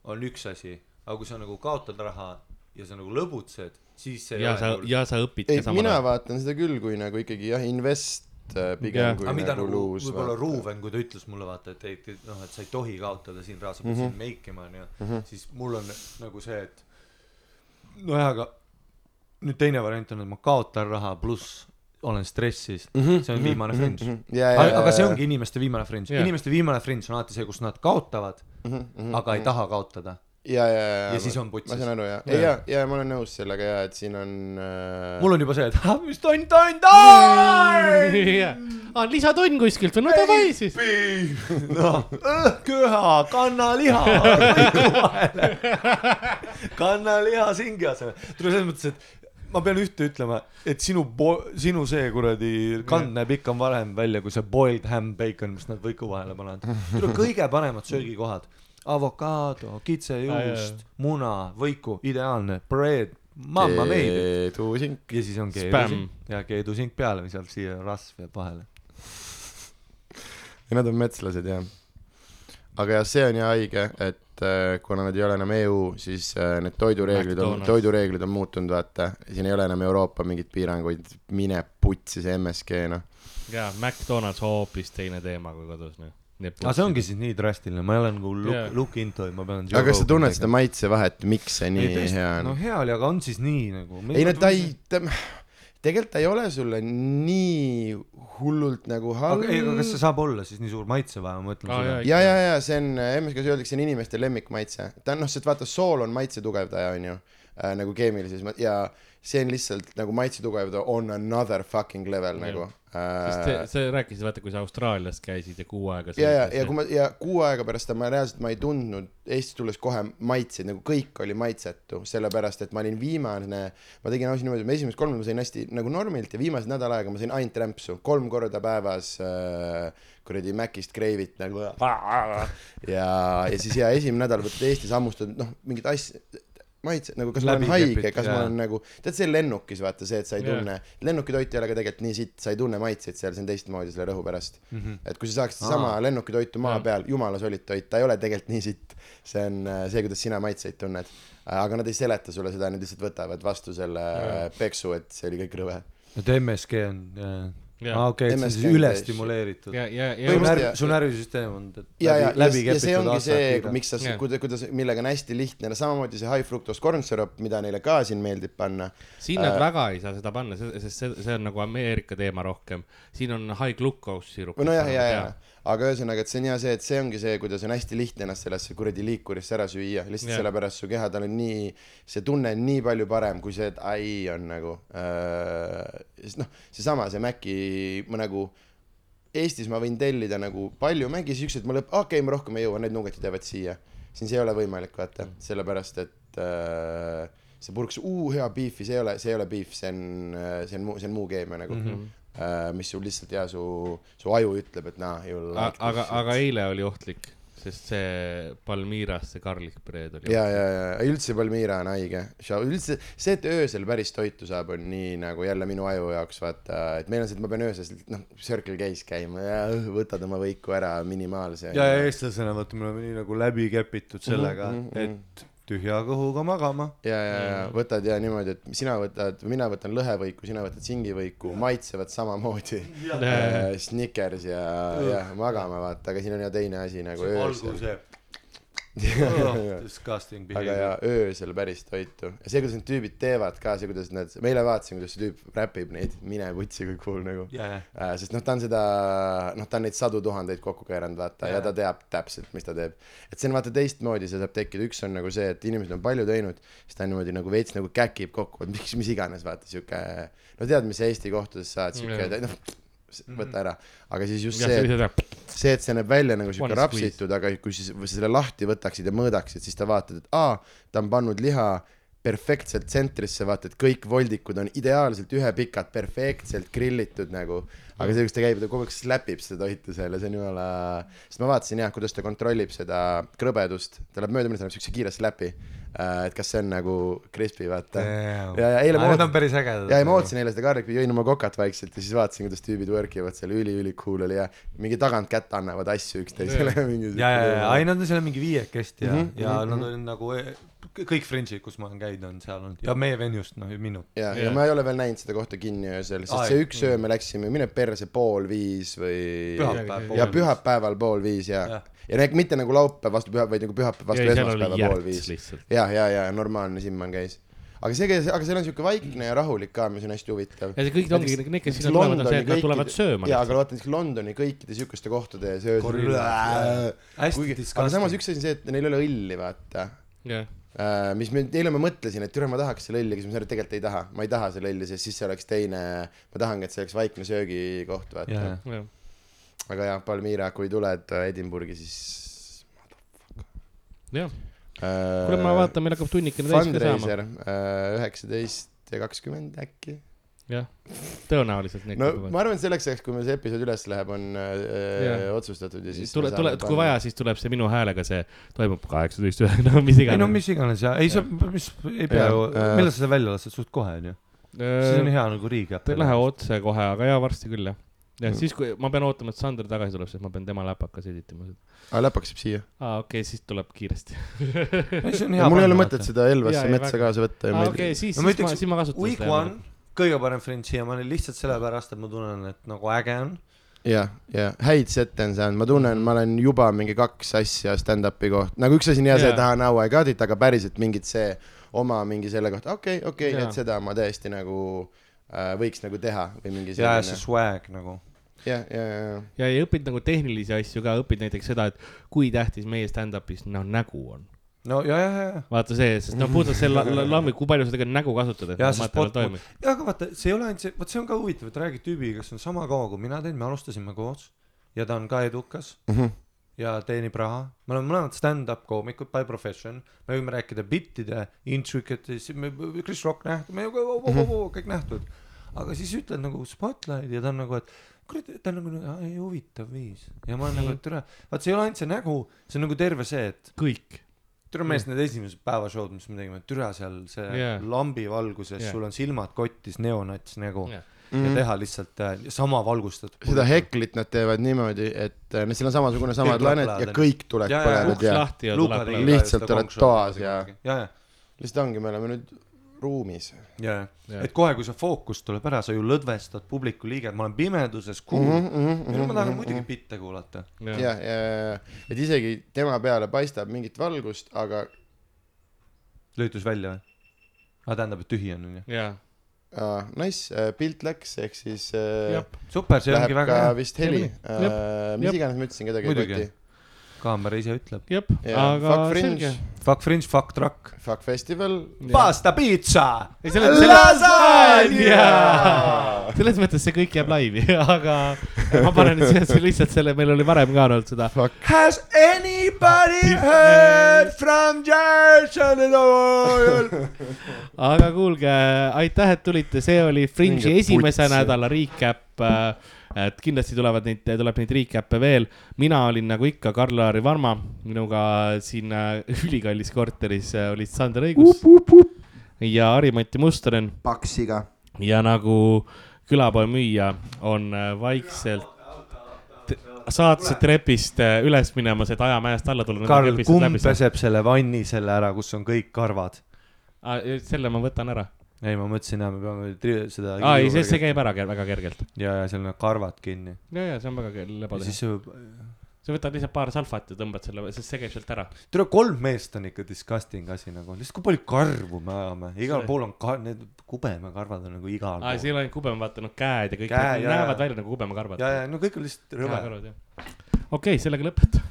on üks asi, aga kui sa nagu kaotad raha ja sa nagu lõbutsed, siis see ja sa, ja sa õpid ei mina ajal. vaatan seda küll kui nagu ikkagi jah, invest äh, pigem Jah. kui aga mida nagu nagu lose. võib-olla Ruuven, kui ta ütles mulle vaata, et ei, et noh, et sa ei tohi kaotada siin raha, sa pead siin make ima onju, siis mul on nagu see, et nojah, aga nüüd teine variant on, et ma kaotan raha pluss olen stressis, see on viimane fringe. ja, ja, aga ja, aga see ongi inimeste viimane fringe Jah. inimeste viimane fringe on alati see, kus nad kaotavad, aga ei taha kaotada. ja, ja, ja, Ja siis on putsis. ma saan aru ja, Jaa. ja, ja ma olen nõus sellega ja, et siin on äh, mul on juba see, et ah, mis tonn, tonn. aa, lisatonn kuskilt või no davai siis. noh, köha, kannaliha võiku vahele. kannaliha singi asemel. tule selles mõttes, et ma pean ühte ütlema, et sinu sinu see kuradi kand näeb ikka varem välja kui see boiled ham bacon, mis nad võiku vahele panevad. tule kõige paremad söögikohad, avokaado, kitsejuust, muna, võiku, ideaalne, bread, mamma made. keedusink ja siis on keedusink ja keedusink peale või sealt siia rasv jääb vahele. ja nad on metslased jah aga jah, see on jah haige, et äh, kuna nad ei ole enam EU, siis äh, need toidureeglid on, McDonald's. toidureeglid on muutunud, vaata. siin ei ole enam Euroopa mingeid piiranguid, mine putsi see MSG noh. jaa, McDonalds hoopis teine teema kui kodus, noh. Aga see ongi siis nii drastiline, ma ei ole nagu look yeah., look into it, ma pean. aga kas sa tunned seda maitsevahet, miks see nii ei, hea no on? hea oli, aga on siis nii nagu. ei no ta ei, ta, tegelikult ta ei ole sulle nii hullult nagu halb aga, ei, aga kas see saab olla siis nii suur maitsevahe, ma mõtlen Aa, seda ja, ja, ja see on, MSK-s öeldakse, see on inimeste lemmikmaitse. ta on noh, sest vaata, sool on maitse tugevdaja, onju äh,, nagu keemilises ja see on lihtsalt nagu maitse tugevdaja on another fucking level Jah. nagu äh,. sa rääkisid, vaata, kui sa Austraalias käisid ja kuu aega. ja, ja, ja kui ma ja kuu aega pärast seda ma reaalselt ma ei tundnud Eestist tulles kohe maitseid, nagu kõik oli maitsetu, sellepärast et ma olin viimane, ma tegin ausalt niimoodi, ma esimesed kolm ma sõin hästi nagu normilt ja viimased nädal aega ma sõin ainult rämpsu, kolm korda päevas äh, kuradi Macist Grave'it nagu ja, ja siis ja esimene nädal võtad Eestis hammustad noh, mingit asja maitse nagu kas ma Läbi olen haige, kas ma jaa. olen nagu, tead see lennukis vaata see, et sa ei Jaa. tunne, lennukitoit ei ole ka tegelikult nii sitt, sa ei tunne maitseid seal, see on teistmoodi selle rõhu pärast Mm -hmm. et kui sa saaksid sama lennukitoitu maa Jah. peal, jumala solid toit, ta ei ole tegelikult nii sitt. see on äh, see, kuidas sina maitseid tunned. aga nad ei seleta sulle seda, nad lihtsalt võtavad vastu selle Jah. peksu, et see oli kõik rõve. et MSG on, Jaa. Aa okei, et see on MSG siis on üle täis- stimuleeritud. ja, ja, Põhimõtteliselt- ja su närv, ja- su närvisüsteem on ja, ja, läbi, ja, läbi ja see kepitud ongi see, miks sa kuidas, kuidas, millega on hästi lihtne, samamoodi see high fructose corn syrup, mida neile ka siin meeldib panna. siin nad Äh, väga ei saa seda panna, sest see, see on nagu Ameerika teema rohkem. siin on high glucose sirup. nojah, ja, ja, aga ühesõnaga, et see on hea see, et see ongi see, kuidas on hästi lihtne ennast sellesse kuradi liikurisse ära süüa, lihtsalt Jah. sellepärast su keha, tal on nii, see tunne on nii palju parem, kui see, et ai on nagu äh,, sest noh, seesama, see Maci, ma nagu Eestis ma võin tellida nagu palju Maci siukseid, ma lõpp, okei okay,, ma rohkem ei jõua, need nuggetid jäävad siia. siin see ei ole võimalik, vaata, sellepärast et äh, see purks, uu, hea beef'i, see ei ole, see ei ole beef, see on, see on muu, see on muu keemia nagu mm, -hmm. Äh, mis sul lihtsalt ja su, su aju ütleb, et nah, you like aga, aga eile oli ohtlik, sest see Palmiras see garlic bread oli. ja, ja, ja üldse Palmira on haige, üldse see, et öösel päris toitu saab, on nii nagu jälle minu aju jaoks vaata, et meil on see, et ma pean öösel noh, Circle K-s käima ja võtad oma võiku ära minimaalse. ja, ja eestlasena vaata, me oleme nii nagu läbi kepitud sellega Mhm, mhm, et tühja kõhuga magama. ja, ja, ja võtad ja niimoodi, et sina võtad, mina võtan lõhevõiku, sina võtad singivõiku, maitsevad samamoodi. Äh, Snickers ja, ja magama vaata, aga siin on ja teine asi nagu öösel. Oh, Disgusting aga behavior. ja öösel päris toitu ja see, kuidas need tüübid teevad ka, see, kuidas nad, ma eile vaatasin, kuidas see tüüp räpib neid, mine putsi kui cool nagu jaa, äh,. sest noh, ta on seda, noh, ta on neid sadu tuhandeid kokku keeranud, vaata yeah., ja Jaa. ta teab täpselt, mis ta teeb. et see on vaata teistmoodi, see saab tekkida, üks on nagu see, et inimesed on palju teinud, siis ta on niimoodi nagu veits nagu käkib kokku, et miks, mis iganes, vaata sihuke, no tead, mis Eesti kohtades saad, sihuke Jaa., noh, võta ära, aga siis just jah, see, see et see näeb välja nagu siuke One rapsitud, aga kui siis või selle lahti võtaksid ja mõõdaksid, siis ta vaatad, et aa, ta on pannud liha perfektselt tsentrisse, vaata, et kõik voldikud on ideaalselt ühepikad, perfektselt grillitud nagu. Aga see, kus ta käib, ta kogu aeg slapib seda toitu seal ja see on jumala, sest ma vaatasin jah, kuidas ta kontrollib seda krõbedust, ta läheb mööda minna, ta annab siukse kiire slap'i. et kas see on nagu crispy, vaata. ja, ja eile ma ootasin ja, ja ma ootasin eile seda garlici, jõin oma kokat vaikselt ja siis vaatasin, kuidas tüübid work ivad seal, üli-üli cool oli ja mingi tagant kätt annavad asju üksteisele ja ja, ja, ja, ei nad on seal mingi viiekesti ja mm, Mhm, -hmm, ja mhm, nad on nagu kõik Fringe'id, kus ma olen käinud, on seal olnud ja meie venjust, noh, minu. ja, Jah. ja ma ei ole veel näinud seda kohta kinni öösel, sest Aa, see üks öö me läksime, mine perse pool viis või. pühapäev. ja. pühapäeval pool viis ja, Jah. ja ne- mitte nagu laupäev vastu püha, vaid nagu pühapäev vastu ja esmaspäeva pool viis. ja, ja, ja normaalne Simman käis. aga see, aga seal on siuke vaikne ja rahulik ka, mis on hästi huvitav. ja see kõik ongi, need, kes sinna tulevad, on see, et nad tulevad sööma jaa, aga vaata näiteks Londoni kõikide siukeste kohtade söös. Aga samas üks asi on see, et neil ei ole õlli, vaata. jah, mis me, eile ma mõtlesin, et türa, ma tahaks selle õlli, aga siis ma sain aru, et tegelikult ei taha. ma ei taha selle õlli, sest siis see oleks teine, ma tahangi, et see oleks vaikne söögikoht, vaata Jaa.. jah. aga jah, Palmira, kui tuled äh, Edinburghi, siis jah, äh, kuule, ma vaatan, meil hakkab tunnikene täis ka saama. Fundraiser üheksateist ja kakskümmend äkki. jah, tõenäoliselt no hakkavad. ma arvan, et selleks ajaks, kui meil see episood üles läheb, on äh, otsustatud ja siis tule, tule kui vaja, siis tuleb see minu häälega, see toimub kaheksateist, no mis ei no iganes. mis iganes ja, ei sa, mis, ei pea ju, äh, millal sa seda välja lased, suht kohe onju. siis on hea nagu recap. ei lähe otse kohe, aga jaa, varsti küll jah. jah, Mm. siis kui ma pean ootama, et Sander tagasi tuleb, sest ma pean tema läpakas editima seda. aa, läpaks jääb siia. aa, okei okay,, siis tuleb kiiresti. on ja mul ei ole mõtet seda Elvasse metsa väga- kaasa võtta ja aa, ei okei, siis, siis ma, siis ma kasutan Week one, kõige parem Friend siiamaani lihtsalt sellepärast, et ma tunnen, et nagu äge on. jah, ja häid sette on saanud, ma tunnen, ma olen juba mingi kaks asja stand-up'i kohta, nagu üks asi on hea see, et ah now I got it, aga päriselt mingit see oma mingi selle kohta, okei okay,, okei okay,, Jaa. et seda ma tõesti nagu äh, võiks nagu teha või mingi ja see selline, swag nagu. ja, ja, ja, ja, ja õpid nagu tehnilisi asju ka, õpid näiteks seda, et kui tähtis meie stand-up'is noh nägu on. No ja, ja, ja, vaata see, sest no puhtalt see la- la- lambi, kui palju sa tegelikult nägu kasutad, et see materjal toimib. ja aga vaata, see ei ole ainult see, vot see on ka huvitav, et räägid tüübiga, kes on sama kaua kui mina teen, me alustasime koos ja ta on ka edukas Mhm. ja teenib raha. me oleme mõlemad stand-up koomikud by profession, me võime rääkida bittide, intricate'is, Chris Rock nähtud, me ju kõik nähtud. aga siis ütled nagu spotlight ja ta on nagu, et kurat, ta on nagu "Aa, ei huvitav viis ja ma olen nagu, et tere, vaat see ei ole ainult see nägu, see on nagu terve see, et kõik. Türa mees, need esimesed päevashow'd, mis me tegime, türa seal see yeah. lambi valguses yeah., sul on silmad kotis, neonats nägu yeah. ja teha lihtsalt äh, sama valgustatud. Mhm. seda heklit nad teevad niimoodi, et äh, seal on samasugune samad lained ja kõik tuleks jaa, põlenud uks ja lahti ja tuleb tegi põlema. ka Lihtsalt oled toas ja- ja, ja, lihtsalt ongi, me oleme nüüd ruumis. ja, Jaa. ja, et kohe, kui see fookus tuleb ära, sa ju lõdvestad publiku liiget, ma olen pimeduses Mhm, mm. mhm, -hmm. ma mhm, tahan mhm, muidugi bitte kuulata. ja, ja, ja, et isegi tema peale paistab mingit valgust, aga lülitus välja või? aa, tähendab, et tühi on, onju. jaa, uh, nice uh,, pilt läks, ehk siis uh, super, see ongi väga hea. vist heli uh,, mis iganes ma ütlesin, kedagi ei koti. Kaamera ise ütleb. jep, ja aga Fuck Fringe selge., Fuck fringe, fuck truck. Fuck Festival. Pasta pitsa. ei, selles, mõttes see kõik jääb laivi, aga ma panen nüüd siia see lihtsalt selle, meil oli varem ka olnud seda. Has anybody heard from Jason Oil? aga kuulge, aitäh, et tulite, see oli Fringe'i esimese nädala recap. Et kindlasti tulevad neid, tuleb neid recap'e veel. mina olin nagu ikka Karl-Lari Varma, minuga siin äh, ülikallis korteris äh, olid Sander Õigus ja Harimati Mustonen paksiga. ja nagu külapoe müüja on äh, vaikselt saatuse trepist üles minemas, et ajamäest alla tulla. Karl, kumb peseb selle vanni selle ära, kus on kõik karvad? Ah, selle ma võtan ära. ei, ma mõtlesin, et me peame tri- seda. aa, ei, see, see käib ära ker- väga kergelt. ja, ja seal on karvad kinni. ja, ja see on väga lebo ja teha. siis, sa võtad lihtsalt paar salvat ja tõmbad selle, sest see käib sealt ära. tule kolm meest on ikka disgusting asi nagu, lihtsalt kui palju karvu me ajame, igal See- pool on ka-, need kubemekarvad on nagu igal aa, see pool. ei ole ainult kubem, vaata noh, käed ja kõik Käe, jaa, näevad jaa. välja nagu kubemekarvad. ja, ja no kõik on lihtsalt rõve. okei, sellega lõpetan.